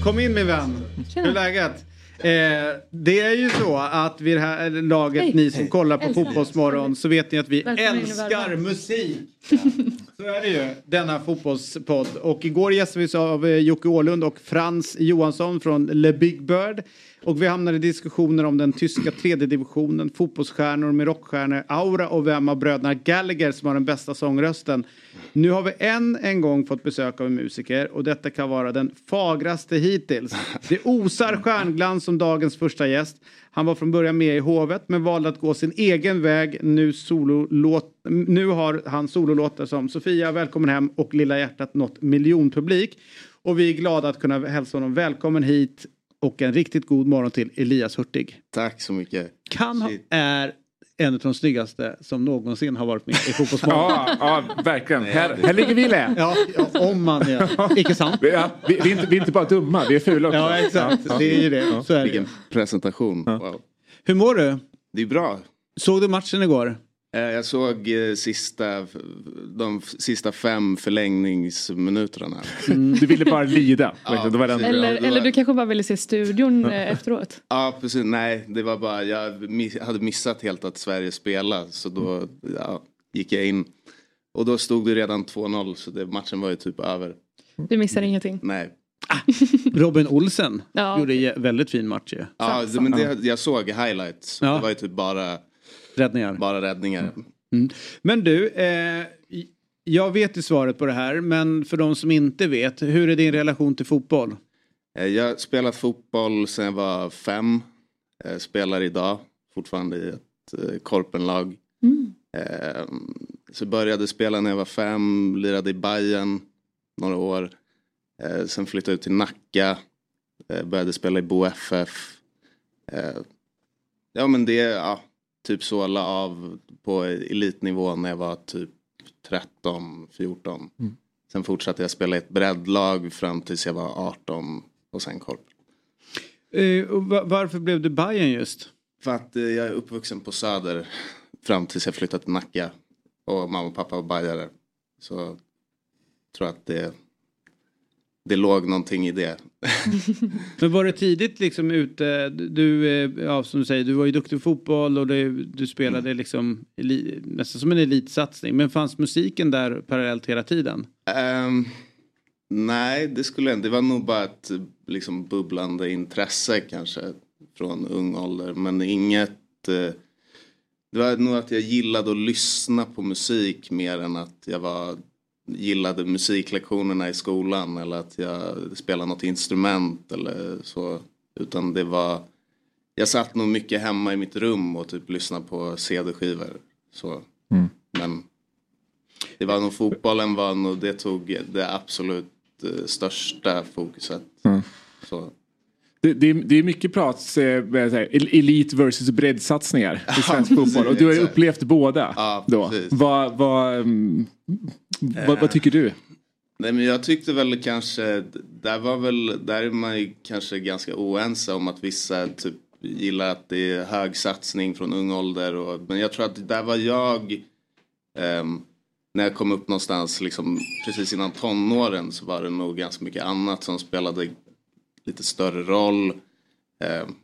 Kom in min vän. Hur är läget? Eh, det är ju så att vid det här laget, Hej. ni som kollar på Älskar. Fotbollsmorgon, så vet ni att vi Välkommen älskar musik. (laughs) Så är det ju, denna fotbollspodd. Och igår gästades vi av eh, Jocke Åhlund och Frans Johansson från Le Big Bird. Och vi hamnade i diskussioner om den tyska tredje divisionen, fotbollsstjärnor med rockstjärnor, Aura och vem av bröderna Gallagher som har den bästa sångrösten. Nu har vi än en gång fått besök av en musiker och detta kan vara den fagraste hittills. Det osar stjärnglans som dagens första gäst. Han var från början med i hovet men valde att gå sin egen väg. Nu, sololåt, nu har han sololåtar som Sofia, Välkommen hem och Lilla hjärtat nått miljonpublik. Och vi är glada att kunna hälsa honom välkommen hit och en riktigt god morgon till Elias Hurtig. Tack så mycket. Kan ha, är en av de snyggaste som någonsin har varit med i Fotbollsmorgon. Ja, ja verkligen. Här, här ligger vi lä. Ja, ja, om man är. Icke sant? Vi, ja, vi, vi, är inte, vi är inte bara dumma, vi är fula också. Ja, exakt. Det är ju det. Så är det. Vilken presentation. Wow. Hur mår du? Det är bra. Såg du matchen igår? Eh, Jag såg eh, sista, de sista fem förlängningsminuterna. Mm, du ville bara lida. (laughs) Ja, det var den. Eller, det eller var- du kanske bara ville se studion eh, (laughs) efteråt. Ja, precis. Nej, det var bara, jag hade missat helt att Sverige spelade. Så då ja, gick jag in. Och då stod det redan 2-0 så det, matchen var ju typ över. Du missar ingenting. Nej. Robin Olsen (laughs) Ja. gjorde en väldigt fin match ju. Ja, men det, jag såg highlights. Ja. Det var ju typ bara Räddningar. Bara räddningar. Mm. Men du, eh, jag vet ju svaret på det här, men för de som inte vet, hur är din relation till fotboll? Eh, Jag har spelat fotboll sedan jag var fem. Eh, Spelar idag fortfarande i ett eh, korpenlag. Mm. Så började spela när jag var fem, lirade i Bayern några år. Sen flyttade jag ut till Nacka. Började spela i Bo FF. Ja men det, ja, typ så la av på elitnivå när jag var typ 13, 14. Mm. Sen fortsatte jag spela i ett breddlag fram tills jag var 18 och sen korp. Eh, och va- varför blev du Bayern just? För att eh, jag är uppvuxen på Söder fram tills jag flyttade till Nacka. Och mamma och pappa var bajare. Så jag tror att det, det låg någonting i det. (laughs) Men var det tidigt liksom ute, du, eh, ja som du säger, du var ju duktig i fotboll och det, du spelade liksom eli, nästan som en elitsatsning. Men fanns musiken där parallellt hela tiden? Ehm, nej, det skulle inte. Det var nog bara ett liksom, bubblande intresse kanske från ung ålder. Men inget... Eh, det var nog att jag gillade att lyssna på musik mer än att jag var, gillade musiklektionerna i skolan eller att jag spelade något instrument eller så. Utan det var... Jag satt nog mycket hemma i mitt rum och typ lyssnade på CD-skivor. Så. Mm. Men det var nog fotbollen var nog, det tog det absolut eh, största fokuset. Mm. Så. Det, det, är, det är mycket prat, eh, elit versus breddsatsningar i svensk fotboll. Och du har ju upplevt båda. Ja, då. Vad, vad, mm, vad, vad tycker du? Nej men jag tyckte väl kanske, där var väl, där är man ju kanske ganska oense om att vissa typ gillar att det är hög satsning från ung ålder. Och, men jag tror att där var jag, ehm, när jag kom upp någonstans liksom precis innan tonåren så var det nog ganska mycket annat som spelade lite större roll. Ehm,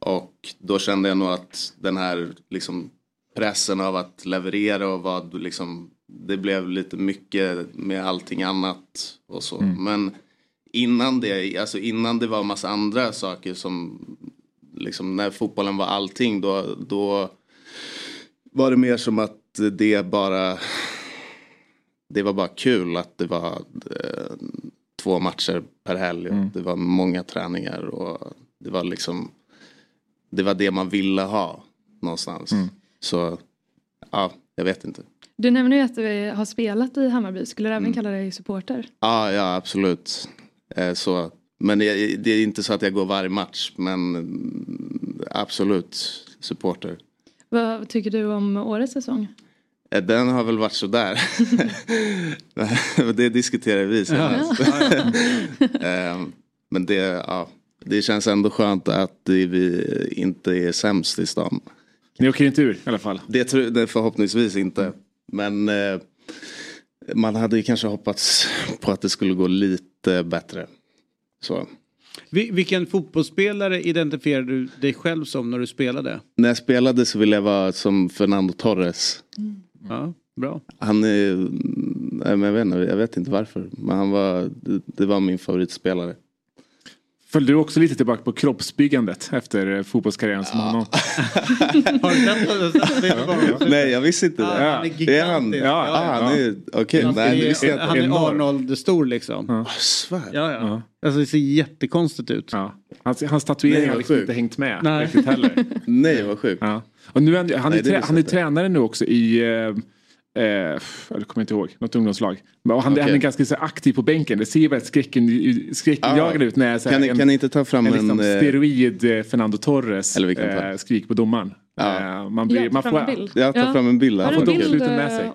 och då kände jag nog att den här liksom pressen av att leverera och vad liksom det blev lite mycket med allting annat och så. Mm. Men innan det, alltså innan det var massa andra saker som liksom när fotbollen var allting då, då var det mer som att det bara det var bara kul att det var eh, två matcher per helg. Mm. Det var många träningar och det var liksom det var det man ville ha någonstans. Mm. Så ja, jag vet inte. Du nämner ju att du har spelat i Hammarby. Skulle du Mm. även kalla dig supporter? Ja, ja absolut. Eh, så. Men det, det är inte så att jag går varje match. Men mm, absolut supporter. Vad tycker du om årets säsong? Eh, Den har väl varit sådär. (laughs) det diskuterar vi senast. (laughs) Eh, Men det, ja, det känns ändå skönt att vi inte är sämst i stan. Ni åker inte ur i alla fall? Det, tror- det förhoppningsvis inte. Men eh, man hade ju kanske hoppats på att det skulle gå lite bättre. Så. Vi, vilken fotbollsspelare identifierar du dig själv som när du spelade? När jag spelade så ville jag vara som Fernando Torres. Ja. Bra. Han är, mm, nej, men jag, vet inte, jag vet inte varför. Men han var, det, det var min favoritspelare. Följde du också lite tillbaka på kroppsbyggandet efter eh, fotbollskarriären som honom? (laughs) Har du sett det? Nej jag visste inte Ah, det. han är det är han. gigantisk. Ja, Ja, ah, han är, okej. Han nej, är, visste jag inte. han är Enorm. Arnold-stor liksom. Ja. Svär. Ja, ja. Alltså det ser jättekonstigt ut. Ja. Hans, hans tatueringar Nej, har liksom inte hängt med Nej. riktigt heller. (laughs) Nej vad sjukt. Ja. Och nu är han, han, Nej, är, han är tränare nu också i, eh, eh, jag kommer inte ihåg, något ungdomslag. Men han, Okej. han är ganska så aktiv på bänken. Det ser väldigt skräcken- skräckinjagande ut när så Kan en, kan ni inte ta fram en en... liksom steroid eh, Fernando Torres eh, skrik på domaren. Ja. Eh, man blir, Ja, man ta får, fram en bild. Jag tar fram en bild. En får domsluten med sig.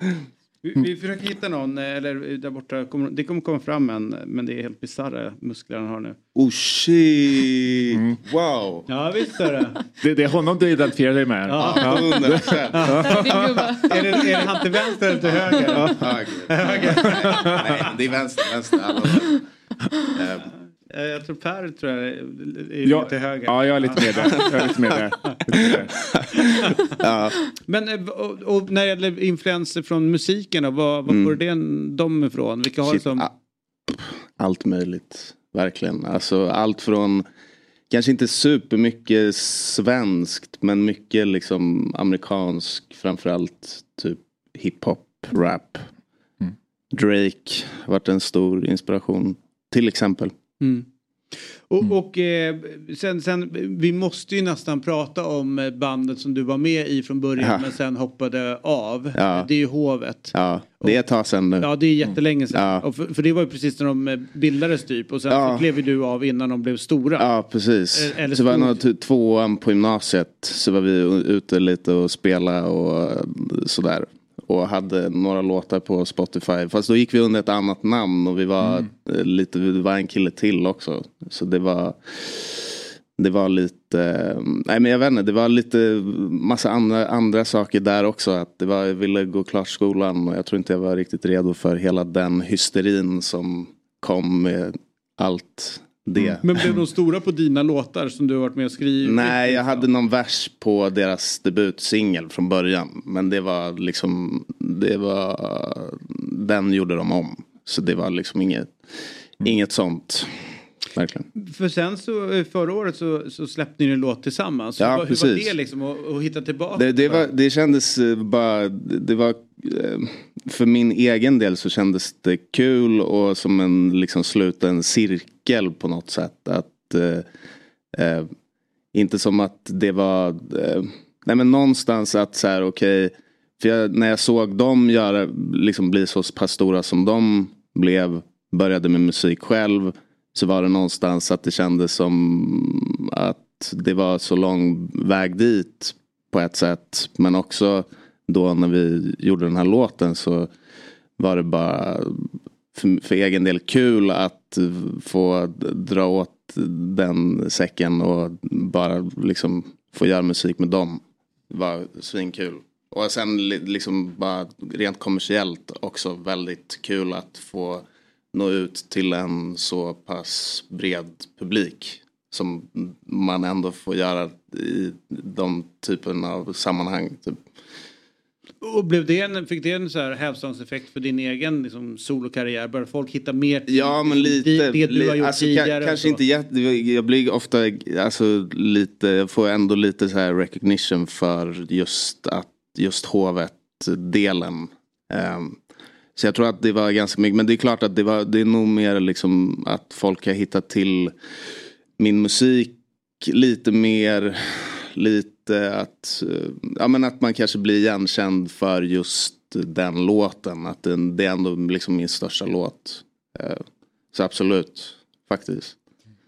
(laughs) (laughs) (laughs) eh? Vi, vi försöker hitta någon, eh, eller där borta, kommer, det kommer komma fram en, men det är helt bisarra muskler han har nu. Oh shit! Mm. Wow! Ja visst är det. det, det är honom du identifierar dig med. Ja. Ja. 100 procent. Där är det, är det han till vänster eller till höger? Höger. Nej, det är vänster, vänster. Alla. (laughs) Eh, Jag tror Per tror jag är, Ja, lite höger. ja, jag är lite mer där. Jag är lite mer där. Ja. Men eh, och, och när det gäller influenser från musiken då, var, var Mm. får du dem ifrån? Vilka har Shit, som... a- Allt möjligt, verkligen. Alltså allt från, kanske inte supermycket svenskt, men mycket liksom amerikansk, framförallt typ hiphop, rap. Mm. Drake har varit en stor inspiration, till exempel. Mm. Och, och eh, sen, sen, vi måste ju nästan prata om eh, bandet som du var med i från början Ja. men sen hoppade av. Ja. Det är ju Hovet. Ja, det är ett tag sedan nu. Ja, det är jättelänge sedan. Ja. För, för det var ju precis när de eh, bildades typ och sen Ja. så klev ju du av innan de blev stora. Ja, precis. Eh, eller så var stod- nog typ tvåan på gymnasiet så var vi ute lite och spela och sådär. Och hade några låtar på Spotify. Fast då gick vi under ett annat namn och vi var eh, lite, det var en kille till också. Så det var det var lite, nej men jag vet inte, det var lite massa andra, andra saker där också. Att det var, jag ville gå klart skolan och jag tror inte jag var riktigt redo för hela den hysterin som kom med allt det. Men blev de stora på dina låtar som du har varit med och skrivit? Nej, jag hade någon vers på deras debutsingel från början. Men det var liksom, det var, den gjorde de om. Så det var liksom inget, inget sånt. Verkligen. För sen så förra året så, så släppte ni en låt tillsammans. Ja, hur, var- hur var precis. det liksom att, att hitta tillbaka? Det, det, var, det kändes eh, bara, det var, Eh, för min egen del så kändes det kul och som en liksom sluten cirkel på något sätt. Att, eh, eh, inte som att det var, eh, nej men någonstans att så här okej, för jag, när jag såg dem göra, liksom bli så pass stora som de blev, började med musik själv, så var det någonstans att det kändes som att det var så lång väg dit på ett sätt. Men också då när vi gjorde den här låten så var det bara för, för egen del kul att få dra åt den säcken och bara liksom få göra musik med dem. Det var svinkul. Och sen liksom bara rent kommersiellt också väldigt kul att få nå ut till en så pass bred publik. Som man ändå får göra i de typen av sammanhang. Typ. Och blev det en, fick det en så här hävstångseffekt för din egen liksom, solokarriär? Började folk hitta mer Ja men lite. det, det du har gjort alltså, tidigare? Kanske inte jätte, jag blir ofta alltså, lite, jag får ändå lite så här recognition för just att just hovet-delen. Ehm, så jag tror att det var ganska mycket, men det är klart att det, var, det är nog mer liksom att folk har hittat till min musik lite mer, lite att, eh, ja men att man kanske blir igenkänd för just den låten. Att den, det är ändå liksom min största låt. Eh, Så absolut, faktiskt.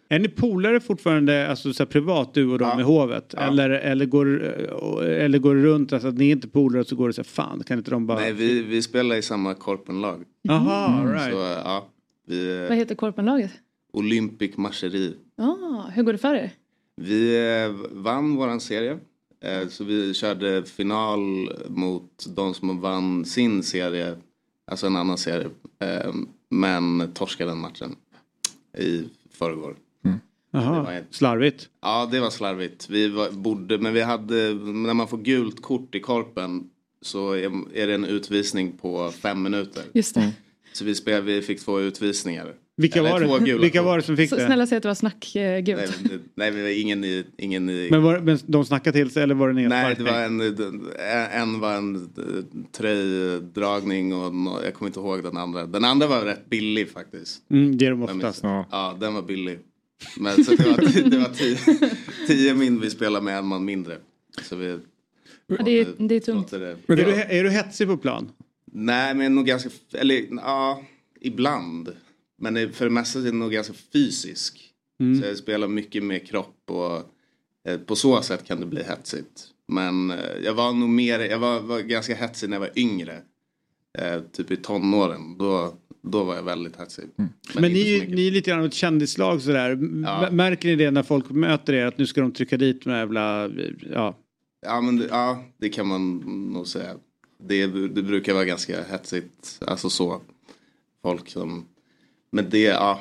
Är ni polare fortfarande, alltså så här privat du och de i hovet? Eller, eller, går, eh, eller går det runt, alltså att ni är inte polare och så går det så här, fan kan inte de bara... Nej, vi, vi spelar i samma korpenlag. Jaha, all right. Så ja, vi, Vad heter korpenlaget? Olympic Marcheri. Ah, hur går det för er? Vi eh, vann våran serie. Eh, Så vi körde final mot de som vann sin serie. Alltså en annan serie. Eh, Men torskade den matchen. I förrgår. Jaha, var ett- slarvigt. Ja, det var slarvigt. Vi var, borde, men vi hade, när man får gult kort i korpen så är, är det en utvisning på fem minuter. Just det. Så vi, spel, vi fick två utvisningar. Vilka var det, gula vilka var det som fick Så det? snälla säg att det var snackgult. Nej, nej, ingen i... Ingen i Men, var, men de snackade till sig eller var det Nej, nedspark? det var en, en var en eh, tröjdragning och jag kommer inte ihåg den andra. Den andra var rätt billig faktiskt. Mm, det är de oftast. Ja. den var billig. Men så det var, det var tio, tio min vi spelade med en man mindre. Så vi, Ja, det, är, det är tungt. det. Är, du, är du hetsig på plan? Nej, men nog ganska, eller ja, ibland. Men för det mesta är det nog ganska fysisk. Mm. Så jag spelar mycket med kropp och eh, på så sätt kan det bli hetsigt. Men eh, jag var nog mer, jag var, var ganska hetsig när jag var yngre. Eh, typ i tonåren. Då, då var jag väldigt hetsig. Men, ni, är ju- ni är lite grann ett kändislag sådär. Ja. Märker ni det när folk möter er att nu ska de trycka dit med jävla, ja. Ja, men det, ja, det kan man nog säga. Det, det brukar vara ganska hetsigt. Alltså så. Folk som... Men det, ja,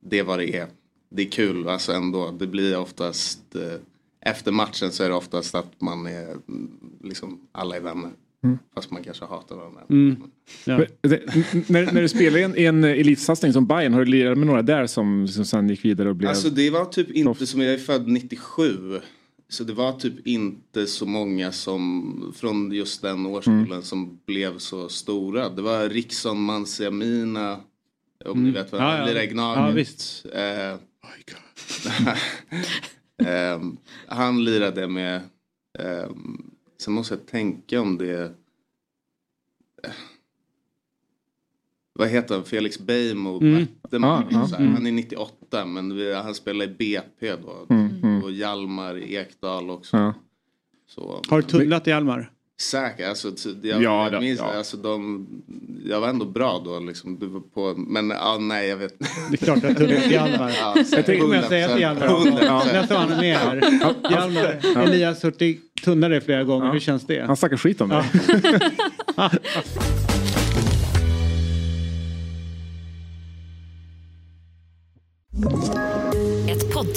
det är vad det är. Det är kul alltså ändå. Det blir oftast... Eh, efter matchen så är det oftast att man är mm, liksom alla är vänner. Mm. Fast man kanske hatar varandra. Mm. Ja. Det- n- när, när du spelar i en, i en elitsatsning som Bayern har du lirat med några där som, som sen gick vidare och blev... Alltså det var typ inte som, jag är född 97. Så det var typ inte så många som från just den årskullen Mm. som blev så stora. Det var Riksson, Mansiamina. Om ni Mm. vet vad ja, ja. Lira Gnaget. Ja, visst. Eh, (laughs) (laughs) ehm, han lirade med, ehm, sen måste jag tänka om det eh, vad heter han? Felix Beijmo. Mm. Här. Mm. Han är 98 men vi, han spelar i BP då. Mm, mm. Och Hjalmar Ekdal också. Ja. Så, Har du tunnlat i Almar? Säkert, alltså, jag, Ja, jag minns ja. alltså de, jag var ändå bra då liksom. Det var på, men ja, nej jag vet Det är klart att du tunnlat i Almar. Ja, jag tänkte jag 100%. säger till Hjalmar. 100%. Nästa gång han är med här. Hjalmar, Ja. Elias Hurtig tunnade dig flera gånger. Hur känns det? Han snackar skit om dig. Ett (laughs)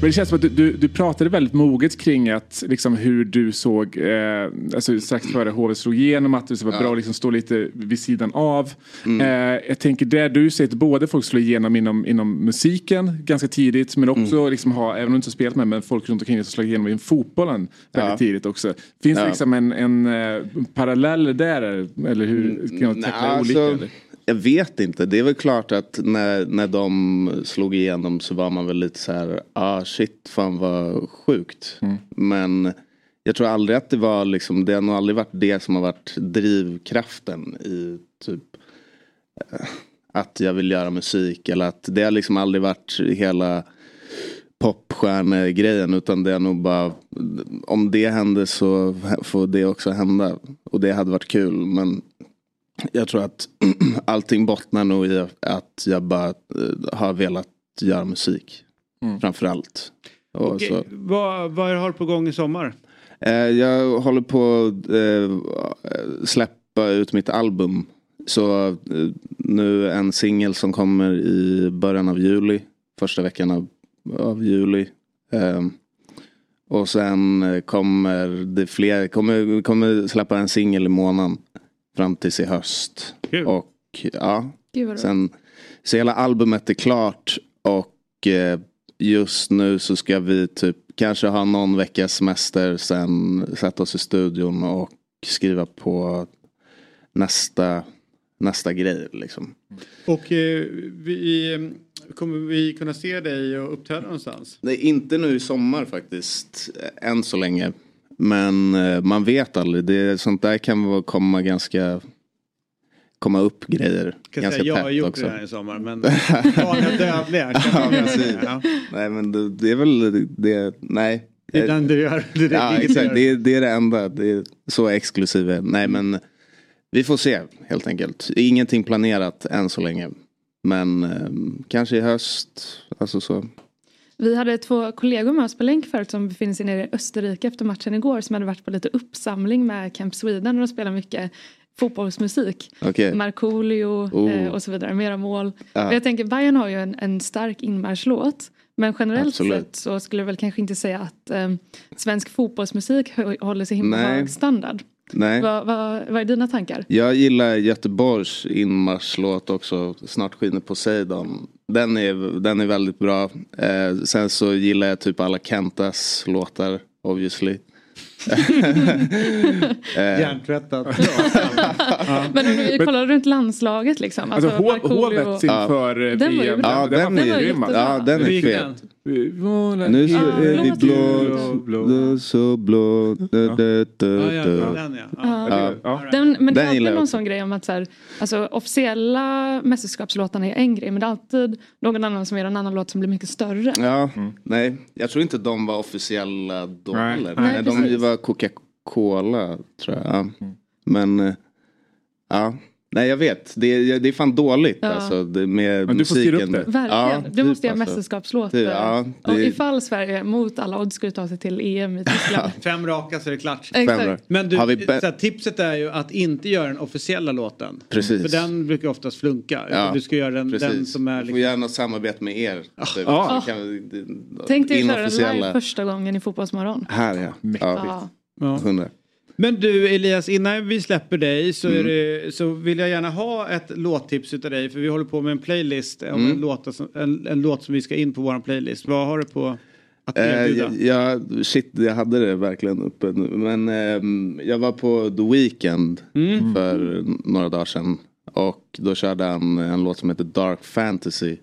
Men det känns som att du, du, du pratade väldigt moget kring att, liksom, hur du såg, eh, alltså strax före HV slog igenom, att det var Ja. bra att liksom, stå lite vid sidan av. Mm. Eh, jag tänker där du säger att både folk slår igenom inom, inom musiken ganska tidigt, men också Mm. liksom, ha, även om du inte har spelat med, men folk runt omkring dig som slår igenom inom fotbollen väldigt Ja. tidigt också. Finns det Ja. liksom en, en eh, parallell där, eller hur kan man tackla olika? alltså? Jag vet inte. Det är väl klart att när, när de slog igenom så var man väl lite så här, ah shit, fan vad sjukt. Mm. Men jag tror aldrig att det var liksom, det har nog aldrig varit det som har varit drivkraften i typ eh, att jag vill göra musik eller att det har liksom aldrig varit hela popstjärnegrejen utan det är nog bara om det händer så får det också hända och det hade varit kul men jag tror att (clears throat) allting bottnar nog i att jag bara eh, har velat göra musik. Mm. Framförallt. Så. vad, vad har du på gång i sommar? Eh, jag håller på att eh, släppa ut mitt album. Så nu en singel som kommer i början av juli. Första veckan av, av juli. Eh, och sen kommer det fler, kommer, kommer släppa en singel i månaden. Fram tills i höst. Kul. Och ja, sen så hela albumet är klart. Och eh, just nu så ska vi typ kanske ha någon veckas semester. Sen sätta oss i studion och skriva på nästa, nästa grej liksom. Och eh, vi, kommer vi kunna se dig och uppträda någonstans? Det är inte nu i sommar faktiskt. eh, Än så länge. Men eh, man vet aldrig. Det, sånt där kan komma ganska komma upp grejer Kan ganska säga, jag har gjort också. det här i sommar men vanliga dödliga. (laughs) Ja. Nej men det, det är väl det, nej. Det är den du gör. Det är det ja, exakt. Det det är det enda. Det är så exklusiv. är- Nej men vi får se helt enkelt. Ingenting planerat än så länge. Men eh, kanske i höst. Alltså så. Vi hade två kollegor med oss på länk förut som befinner sig nere i Österrike efter matchen igår som hade varit på lite uppsamling med Camp Sweden och de spelar mycket fotbollsmusik. Okej. Markoolio Oh. eh, och så vidare, mera mål. Och Jag tänker Bayern har ju en, en stark inmarschlåt. Men generellt Absolut. sett så skulle jag väl kanske inte säga att eh, svensk fotbollsmusik håller så himla Nej. hög standard. Nej. Vad, vad, vad är dina tankar? Jag gillar Göteborgs inmarschlåt också. Snart skiner Poseidon. Den är, den är väldigt bra. Eh, sen så gillar jag typ alla Kentas låtar obviously. (laughs) eh, Hjärntvättat. (laughs) Men om vi kollar runt landslaget liksom. Alltså, Markoolio- hovet inför eh, Den var ju VM. Ja, den Den är, var grym. Ja, den är fet. Nu så Ja, är vi blå, blå, så blå. Du, du, du, Ja, ja, du. den ja. ja. Ja. Ja. Men det är alltid någon sån grej om att så här, alltså, officiella mästerskapslåtarna är en grej men det är alltid någon annan som gör en annan låt som blir mycket större. Ja, nej. Jag tror inte de var officiella då Nej. heller. Nej, Nej, de var Coca-Cola tror jag. Ja. Men, eh, Ja. Nej jag vet, det är, det är fan dåligt ja. alltså, med Men du får upp det. Verkligen, ja, du typ, måste göra alltså. mästerskapslåtar. Typ, ja, det... Ifall Sverige mot alla odds skulle ta sig till EM i Tyskland. (laughs) Fem raka så är det klart. Men du, här, tipset är ju att inte göra den officiella låten. Precis. För den brukar oftast flunka. Ja. Du ska göra den, den som är... Liksom... Får gärna samarbeta med er. Typ. Ja. Kan, Tänk dig att köra den live första gången i Fotbollsmorgon. Här ja. Mäktigt. Ja. 100. Men du Elias, innan vi släpper dig så, Mm. det, så vill jag gärna ha ett låttips utav dig. För vi håller på med en playlist. Mm. en, låt som, en, en låt som vi ska in på vår playlist. Vad har du på att Eh, erbjuda? jag, jag, shit, jag hade det verkligen uppe nu. Men ehm, jag var på The Weeknd Mm. för några dagar sedan. Och då körde han en låt som heter Dark Fantasy.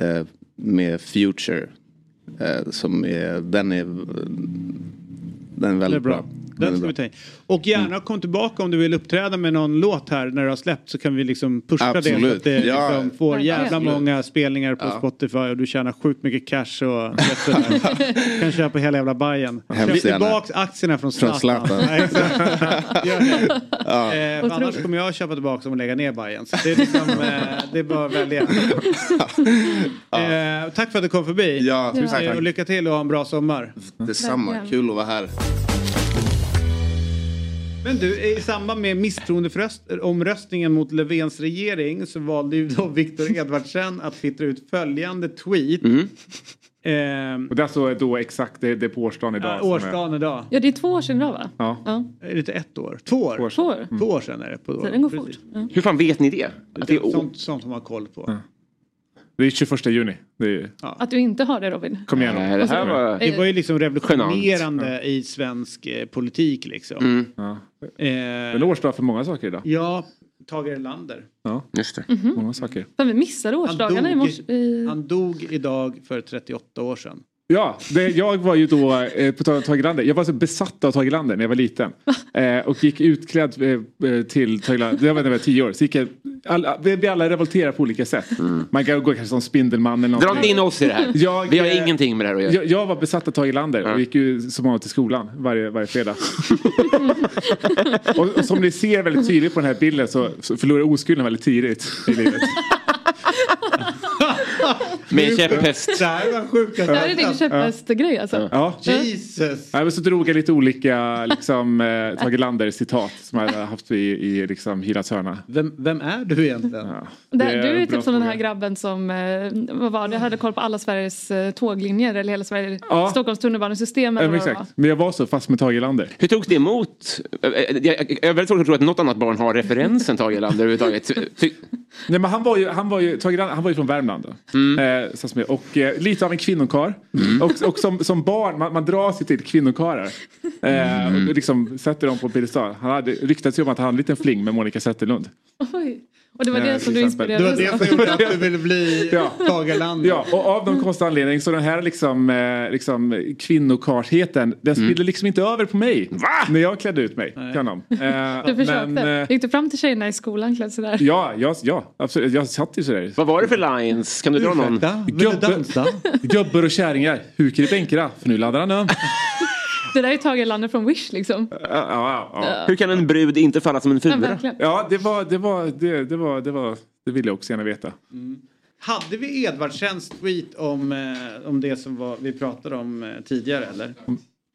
Eh, med Future. Eh, som är, den är, den är Det är väldigt bra. bra. Den ska vi ta in. Och gärna kom tillbaka om du vill uppträda med någon låt här när du har släppt så kan vi liksom pusha det. Så Absolut. att det Ja. liksom får jävla många spelningar på Ja. Spotify och du tjänar sjukt mycket cash och (laughs) kan köpa hela jävla Bajen. Köp tillbaka aktierna från Från Zlatan. (laughs) Ja. Eh, annars kommer jag köpa tillbaka dem och lägga ner Bajen. Så det är liksom, (laughs) eh, det är bara att välja. Eh, tack för att du kom förbi. Ja, tusen Eh, tack. Och lycka till och ha en bra sommar. Detsamma, kul att vara här. Men du, i samband med misstroendeomröstningen mot Löfvens regering så valde ju då Viktor Edvardsen att twittra ut följande tweet. Mm. Ehm, Och det är alltså då exakt, det, det är på årsdagen idag. ja, årsdagen idag. Ja det är två år sedan idag va? Ja. Ja. Är det inte ett år? Två år? Två år Två år. Två år sedan är det. På Tiden går fort. Ja. Hur fan vet ni det? Att det är? Sånt, sånt som man har koll på. Det är 21 juni. Det är, Att du inte har det Robin. kom igen Nej, det här var... Det var ju liksom revolutionerande i svensk eh, politik liksom. Mm, Ja. Eh, årsdag för många saker idag. ja, Tage Erlander. Ja, just det. många saker. Fan, vi missade årsdagarna i dog morse. I... Han dog idag för 38 år sedan. Ja, det, jag var ju då, eh, på tal om Tage Erlander, jag var så besatt av Tage Erlander när jag var liten. (laughs) Eh, och gick utklädd eh, eh, till Tage Erlander, jag när jag var tio år. Så gick jag, alla, vi, vi alla revolterar på olika sätt. Man kan gå kanske som Spindelmannen eller Dra någonting. inte in oss i det här. (laughs) Jag, Vi har eh, ingenting med det här att göra. Jag, jag var besatt av Tage Erlander Ja. och gick ju som vanligt till skolan varje, varje fredag. (laughs) och, och som ni ser väldigt tydligt på den här bilden så, så förlorar jag oskulden väldigt tidigt i livet. Med käpphäst. Det här var sjuka Det här är din käpphästgrej alltså. Ja. Jesus! Nej, men så drog jag lite olika liksom, eh, Tage Erlander citat som jag haft i, i liksom, Hilans hörna. Vem, vem är du egentligen? Ja. Det, Det du är typ som den här grabben som eh, vad var det, hade koll på alla Sveriges eh, tåglinjer eller hela Sverige, Ja. Stockholms tunnelbanesystem Ja, eller var. exakt. Men jag var så fast med Tage Erlander. Hur togs det emot? Jag jag är väldigt svårt att tro att något annat barn har referensen Tage Erlander överhuvudtaget. (laughs) Ty- Nej, men han var ju, han var ju, Tage han var ju från Värmland. Då. Mm. Eh, och eh, lite av en kvinnokar. Och, och som, som barn, man, man dras ju till kvinnokarar. Eh, Mm. och liksom sätter dem på piedestal. Han hade ryktats ju om att han hade en liten fling med Monica Zetterlund. Oj. Och det var det Eh, som till du inspirerades Det var det som gjorde att du (laughs) ville bli Ja. Tage Erlander. Ja, och av någon konstig anledning så den här liksom, eh, liksom kvinnokartheten den spillde liksom inte över på mig. Va? När jag klädde ut mig till honom. (laughs) Eh, Du försökte. men, eh, Gick du fram till tjejerna i skolan klädd sådär? ja, ja, ja, absolut. Jag satt ju sådär. Vad var det för lines? Kan du dra någon? Ursäkta, vill du Gubbe- dansa? (laughs) Gubbar och kärringar, hukar i bänkarna för nu laddar han om. Det där är Tage Erlander från Wish liksom. Ja, ja, ja. Hur kan en brud inte falla som en fura? ja det var, det var, det, det var, det var, det ville jag också gärna veta. Hade vi Edvardsens tweet om, eh, om det som var, vi pratade om eh, tidigare eller?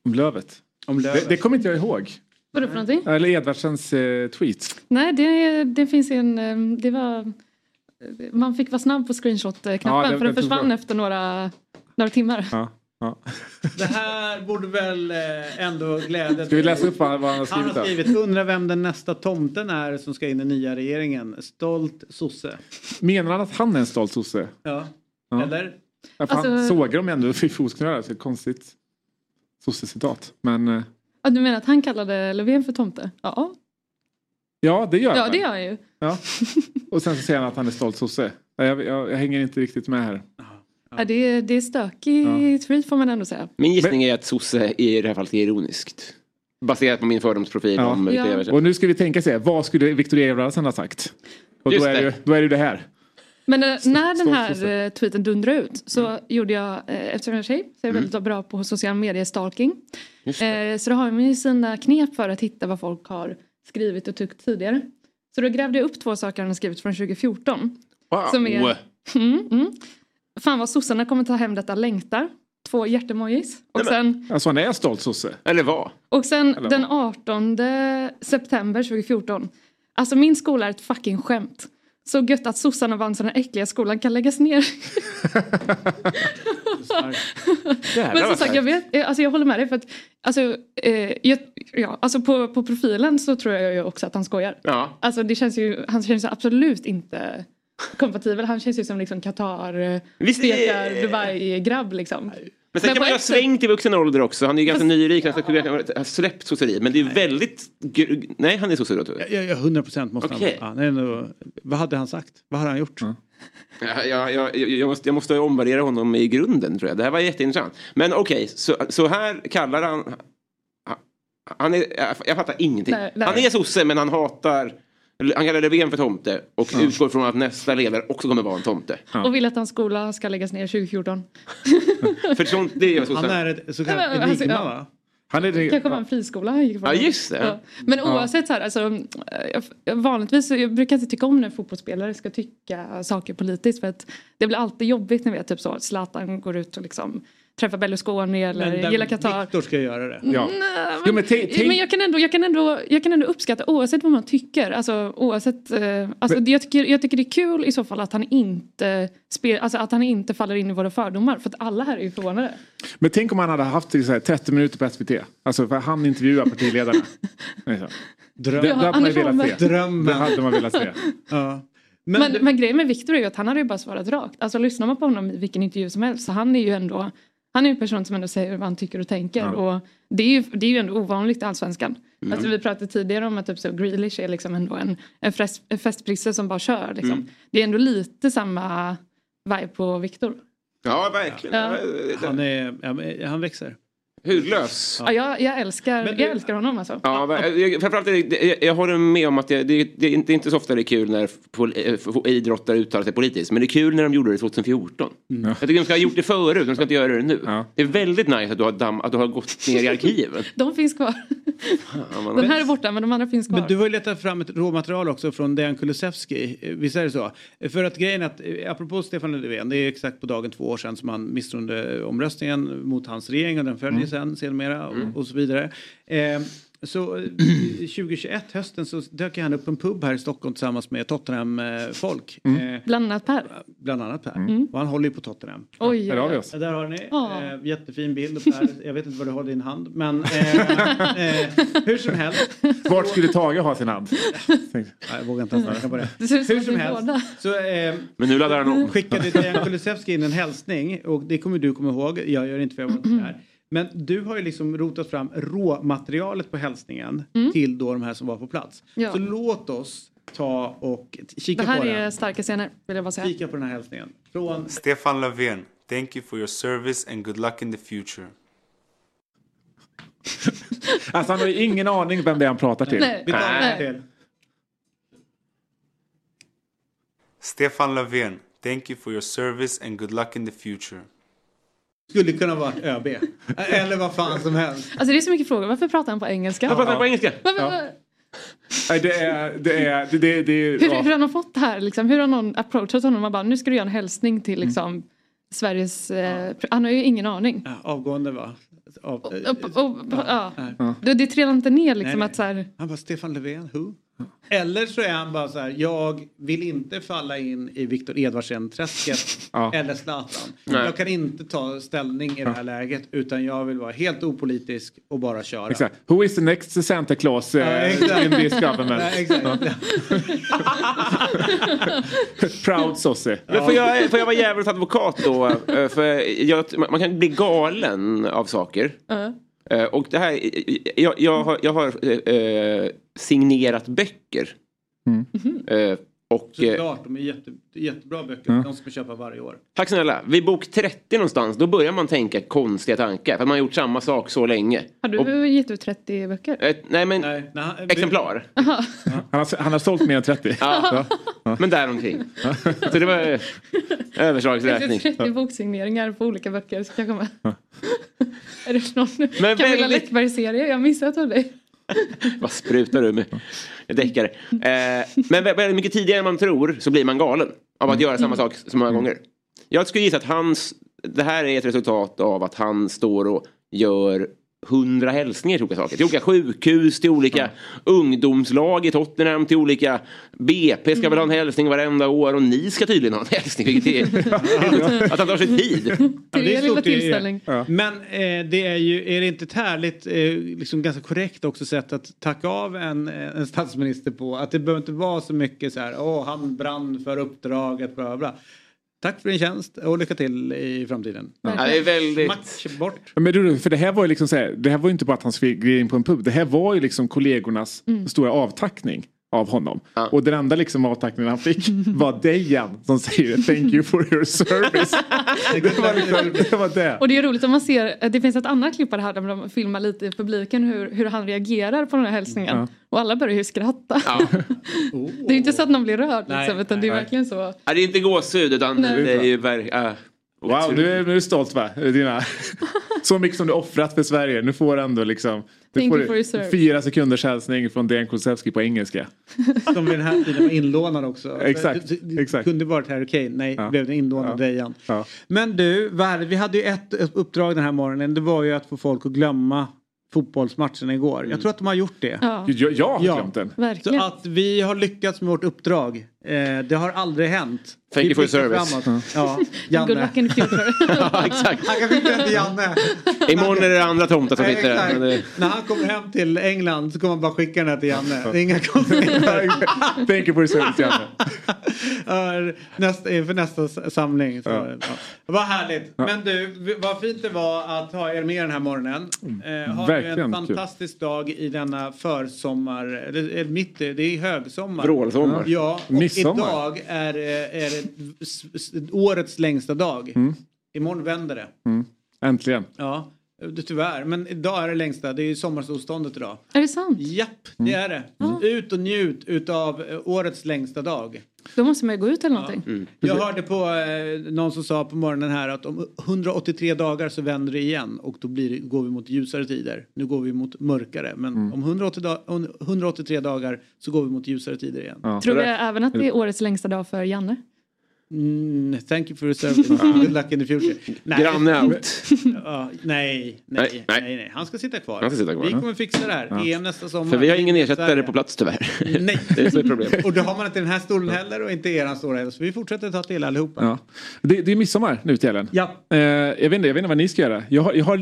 Om Lövet. Om Det, Lövet? det kommer inte jag ihåg. Vadå för någonting? Eller Edvardsens eh, tweet. Nej, det, det finns en... eh, Det var... Man fick vara snabb på screenshot-knappen Ja, det- för den det försvann efter några, några timmar. Ja, ja. Det här borde väl eh, ändå glädja Ska vi läsa upp vad, han har Han skrivit? har där? skrivit undrar vem den nästa tomten är som ska in i nya regeringen. Stolt sosse. Menar han att han är en stolt sosse? Ja. Ja. Eller? Ja, för han Alltså- sågar dem ändå i fotknölar. Så konstigt sosse-citat. Men eh, Ja, du menar att han kallade Löfven för tomte? Ja, ja, det gör ja han. det gör han ju. Ja. Och sen så säger han att han är stolt sosse. Ja, Jag, jag, jag hänger inte riktigt med här. Ja, det, är, det är stökig tweet får man ändå säga. Min gissning är att sosse i det här fallet är ironiskt. Baserat på min fördomsprofil Ja. om Ja. Och nu ska vi tänka sig, vad skulle Victor Everaldsen ha sagt? Och Just då är, det. det. Ju, då är det ju det här. Men eh, när den här eh, tweeten dundrade ut så gjorde jag, eh, eftersom jag är tjej, så är jag väldigt bra på social media stalking. Just Eh, så då har man ju sina knep för att hitta vad folk har skrivit och tyckt tidigare. Så då grävde jag upp två saker han har skrivit från 2014. Wow. Som är, mm, mm. Fan vad sossarna kommer ta hem detta längtar. Två hjärtemojis. Och sen, Alltså han är stolt sosse. Eller vad? och sen Eller den 18 september 2014. Alltså min skola är ett fucking skämt. Så gött att sossarna vann så den äckliga skolan kan läggas ner. (laughs) Men som sagt, jag, vet, alltså jag håller med dig för att alltså, eh, jag, ja, alltså på, på profilen så tror jag ju också att han skojar. Ja. Alltså det känns ju, han känns ju absolut inte kompatibel. Han känns ju som liksom Qatar, eh, Visst är- spekar, Dubai-grabb liksom. Men sen Men kan man ju ha svängt i vuxen ålder också. Han är ju ganska Fast- nyrik. Han har släppt sosseriet. Men det är väldigt... gr- Nej, han är sosse då. Ja, ja, 100 procent måste Okej. han. Ja, nej, vad hade han sagt? Vad hade han gjort? Ja, jag, jag, jag, måste, jag måste omvärdera honom i grunden tror jag. Det här var jätteintressant. Men okej, så, så här kallar han... han- är, jag, jag fattar ingenting. Nej, nej. Han är sosse men han hatar... Han kallar Löfven för tomte och utgår från att nästa ledare också kommer vara en tomte. Och vill att hans skola ska läggas ner 2014. (laughs) För sånt, det sossen. Han är ett så kallat alltså, enigma ja. va? Han är det, Kanske var en friskola han gick på. Ja, just det. Men oavsett så här, alltså, jag- vanligtvis, jag brukar inte tycka om när fotbollsspelare ska tycka saker politiskt för att det blir alltid jobbigt när vi är typ så, Zlatan går ut och liksom träffar Berlusconi eller Men gillar Qatar. Viktor ska göra det. Ja. Nej, Jo, men, men men jag, kan ändå, jag, kan ändå, jag kan ändå uppskatta oavsett vad man tycker. Alltså, oavsett, eh, alltså, jag, tycker, jag tycker det är kul i så fall att han inte, spel, alltså, att han inte faller in i våra fördomar. För att alla här är ju förvånade. Men tänk om han hade haft så här, 30 minuter på SVT. Alltså för han intervjuar partiledarna. (laughs) Det, det hade man velat se. Drömmen. Det hade man velat se. (laughs) Ja. Men, Men, men, grejen med Viktor är ju att han hade ju bara svarat rakt. Alltså lyssnar man på honom i vilken intervju som helst så han är ju ändå han är ju en person som ändå säger vad han tycker och tänker. Ja. Och det är, ju, det är ju ändå ovanligt i Allsvenskan. Alltså, vi pratade tidigare om att typ så Grealish är liksom ändå en, en, fest, en festprisse som bara kör. Liksom. Det är ändå lite samma vibe på Viktor. Ja, verkligen. Ja. han, är, han växer. Hudlös. Ja, jag, jag, älskar, Men du- jag älskar honom alltså. Ja, men, jag, framförallt är det, det, jag- jag håller med om att det, det, det, är inte, det är inte så ofta det är kul när eh, idrottare uttalar sig politiskt. Men det är kul när de gjorde det 2014. Jag tycker de ska ha gjort det förut, de ska inte göra det nu. Ja. Det är väldigt nice att du har, damm, att du har gått ner i arkiven. (laughs) De finns kvar. Den här är borta men de andra finns kvar. Men du har ju letat fram ett råmaterial också från Dejan Kulusevski. Visst är det så? För att grejen är att, eh, apropå Stefan Löfven, det är exakt på dagen två år sedan som han misstroendeomröstningen mot hans regering och den följer sen sedermera och, och så vidare. Eh, så eh, (clears throat) 2021, hösten, så dök han upp på en pub här i Stockholm tillsammans med Tottenham-folk. Eh, Bland annat Per. bland annat Per. Och han håller ju på Tottenham. Oj, Där har vi oss. Ja, där har ni. Ja. Eh, jättefin bild. Per. Jag vet inte vad du har i din hand. Men eh, (laughs) eh, hur som helst. Vart skulle Tage ha sin hand? Nej, jag vågar inte ens tänka på det. Det ser Hur som helst. båda. Så, eh, Men nu laddar han om. skickade Dejan Kulusevski in en hälsning och det kommer du komma ihåg. Jag gör inte för jag var inte där. Men du har ju liksom rotat fram råmaterialet på hälsningen till då de här som var på plats. Ja. Så låt oss ta och kika Det här på är den. starka scener vill jag bara säga. Kika på den här hälsningen. Från Stefan Löfven, thank you for your service and good luck in the future. (laughs) Alltså han har ju ingen aning vem det är han pratar till. Nej. Nej. den till. Stefan Löfven, thank you for your service and good luck in the future. Skulle kunna vara ÖB. Eller vad fan som helst. Alltså det är så mycket frågor. Varför pratar han på engelska? Jag pratar på engelska. Varför, Ja. Nej, det är... Det är, det, det, det, hur, ja. hur han har fått det här liksom? Hur har någon approachat honom? Man bara, nu ska du göra en hälsning till liksom Sveriges... Eh, han har ju ingen aning. Ja, avgående va? Av, Och, och, och, ja. Nej. Det, det trillar inte ner liksom Nej, nej. att så här... Han bara Stefan Löfven, who? Eller så är han bara så här, jag vill inte falla in i Viktor Edvardsen-träsket Ja. eller Zlatan. Nej. Jag kan inte ta ställning i det här läget utan jag vill vara helt opolitisk och bara köra. Exakt. Who is the next Santa Claus Ja, uh, in this government? (laughs) Proud sosse. Men får, jag, får jag vara djävulens advokat då? Eh, För jag, man kan bli galen av saker. Ja. Eh, Och det här, jag, jag har, jag har eh, eh, signerat böcker. Eh, och, eh, Såklart, de är jätte, jättebra böcker. De ska man köpa varje år. tack snälla. Vid bok 30 någonstans, då börjar man tänka konstiga tankar. För man har gjort samma sak så länge. Har du Och, gett ut 30 böcker? eh, nej men, Nej, nej, han- exemplar. (laughs) Han har, han har sålt mer än 30. Ja. Men däromkring. Så det var eh, Det överslagsräkning. 30 boksigneringar på olika böcker. Ska jag komma? (laughs) är det någon Men Camilla väldigt- Läckberg-serie jag har missat av dig? (laughs) Vad sprutar du med? Deckare. Eh, men mycket tidigare än man tror så blir man galen av att göra samma sak så många gånger. Jag skulle gissa att hans, det här är ett resultat av att han står och gör hundra hälsningar till olika saker. Till olika sjukhus, till olika ungdomslag i Tottenham, till olika BP ska väl ha en hälsning varenda år och ni ska tydligen ha en hälsning. Vilket är, (laughs) (laughs) att han tar sig tid. Är er lilla stort det är- tillställning. Men eh, det är ju, är det inte ett härligt, eh, liksom ganska korrekt också sätt att tacka av en, eh, en statsminister på? Att det behöver inte vara så mycket så här, åh han brann för uppdraget, bla bla bla. Tack för din tjänst och lycka till i framtiden. Ja, det är väldigt... Match bort. Men du, för det här var ju liksom så här, det här var ju inte bara att han glida in på en pub. Det här var ju liksom kollegornas stora avtackning av honom. Och den enda liksom avtackningen han fick var Dejan som säger thank you for your service. (laughs) det, var liksom, det var det. Och det är roligt om man ser, det finns ett annat klipp av det här där de filmar lite i publiken hur, hur han reagerar på den här hälsningen. Ja. Och alla börjar ju skratta. Ja. (laughs) Det är inte så att någon blir rörd Nej, liksom, utan det är nej. verkligen så. Ja, det är inte gåshud utan Nej. det är ju verk... Uh, Wow, nu är, nu är du stolt va? Dina, (laughs) så mycket som du offrat för Sverige. Nu får du ändå liksom nu Thank får you for du your service. fyra sekunders hälsning från Dejan Kulusevski på engelska. (laughs) Som vid den här tiden var inlånad också. Exakt, det, det exakt. kunde varit Harry Kane, nej, Ja. blev det inlånad Ja. Dejan. Ja. Men du, vi hade ju ett uppdrag den här morgonen. Det var ju att få folk att glömma fotbollsmatchen igår. Jag tror att de har gjort det. Ja, Jag, jag har Ja. glömt den. verkligen. Så att vi har lyckats med vårt uppdrag. Eh, det har aldrig hänt. Thank you for your service. framåt. Ja, (laughs) Good Janne. luck in the future. (laughs) ja, exakt. Han kan skicka den till Janne. (laughs) Imorgon är det andra tomtar som sitter det- När han kommer hem till England så kommer han bara skicka den här till Janne. Det är inga konstigheter. Thank you for your service Janne. Ja, nästa, inför nästa samling. Så, Ja. ja. Vad härligt. Men du, vad fint det var att ha er med den här morgonen. Eh, har vi verkligen en kul. fantastisk dag i denna försommar, eller eller mitt det är högsommar. Vrålsommar. Ja, och Midsommar. idag är, eh, är årets längsta dag. Imorgon vänder det. Mm. Äntligen. Ja, det, tyvärr. Men idag är det längsta. Det är ju sommarsolståndet idag. Är det sant? Japp, det är det. Ut och njut utav eh, årets längsta dag. Då måste man ju gå ut eller någonting. Jag hörde på eh, någon som sa på morgonen här att om 183 dagar så vänder det igen och då blir går vi mot ljusare tider. Nu går vi mot mörkare men om 180 da- om 183 dagar så går vi mot ljusare tider igen. Ja. Tror vi även att det är årets längsta dag för Janne? Mm, thank you for your service. (laughs) Good luck in the future. Nej, Granne out. (laughs) ja, nej, nej, Nej, nej, nej. nej, Han ska sitta kvar. Han ska sitta kvar. Vi kommer fixa det här. EM nästa sommar. För vi har ingen ersättare på plats tyvärr. Nej. (laughs) Det är är problemet. Och det har man inte den här stolen heller och inte eran stol heller. Så vi fortsätter ta till allihopa. Ja. Det, det är midsommar nu till helgen. Ja. Eh, jag, vet inte, jag vet inte vad ni ska göra. Jag har, jag har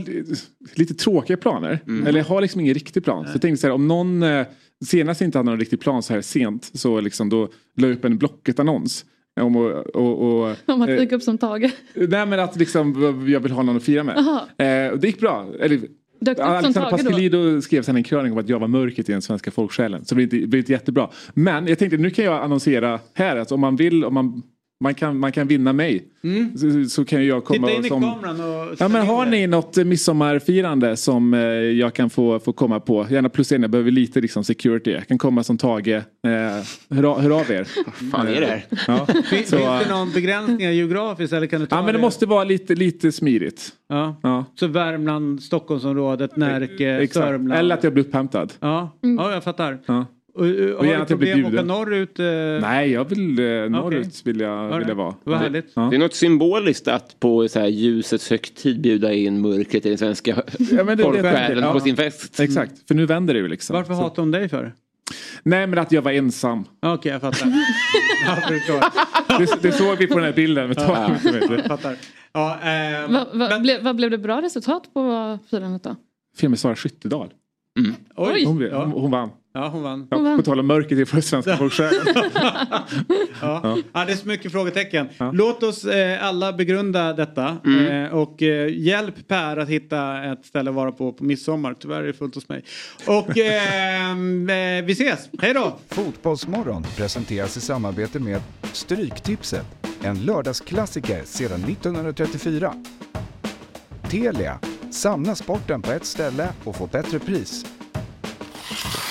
lite tråkiga planer. Eller jag har liksom ingen riktig plan. Så jag tänkte så här, om någon eh, senast inte hade någon riktig plan så här sent så liksom då la jag upp en Blocket-annons. Om, och, och, och, Om att eh, dyka upp som Tage? nej men att liksom jag vill ha någon att fira med. Eh, det gick bra. Eller, Dök Alexander? Pascalido skrev sen en krönika om att jag var mörkret i den svenska folksjälen. Så det blev inte, blev inte jättebra. Men jag tänkte nu kan jag annonsera här att om man vill, om man, man, kan, man kan vinna mig. Så, så kan jag komma Titta in i som... kameran och Ja, men har det. ni något midsommarfirande som eh, jag kan få, få komma på? Gärna plus en, jag behöver lite liksom, security. Jag kan komma som Tage. Eh, hör, av- hör av er. (laughs) fan är det här? Ja. Fin- Så, Finns det någon begränsningar geografiskt eller kan du ta ja, men det måste vara lite, lite smidigt. Ja. Ja. Så Värmland, Stockholmsområdet, Närke, Exakt. Sörmland. Eller att jag blir upphämtad. Ja, ja jag fattar. Ja. Och, och, har du problem att åka norrut? Eh... Nej, jag vill eh, norrut vill jag, vill jag vara. Vad Ja. härligt. Ja. Det är något symboliskt att på så här ljusets högtid bjuda in mörkret i den svenska Ja, men det- det folksjälen jag. på Ja. sin fest. Exakt, för nu vänder det ju liksom. Varför Så- hatar de dig för? Nej men att jag var ensam. Okej, jag fattar. (laughs) jag. Det, det såg vi på den här bilden. med Ja, jag fattar. Ja, eh, Va, va, ble, vad blev det bra resultat på firandet då? Filmen Sara Skyttedal. oj. Hon, hon, hon vann. Ja, hon vann. Ja, Hon vann. På tal om mörkret i svenska (laughs) folksjälen. Ja. Ja. det är så mycket frågetecken. Låt oss eh, alla begrunda detta eh, och eh, hjälp Per att hitta ett ställe att vara på på midsommar. Tyvärr är det fullt hos mig. Och (laughs) ehm, eh, vi ses. Hej då! Fotbollsmorgon presenteras i samarbete med Stryktipset, en lördagsklassiker sedan 1934. Telia, samla sporten på ett ställe och få bättre pris.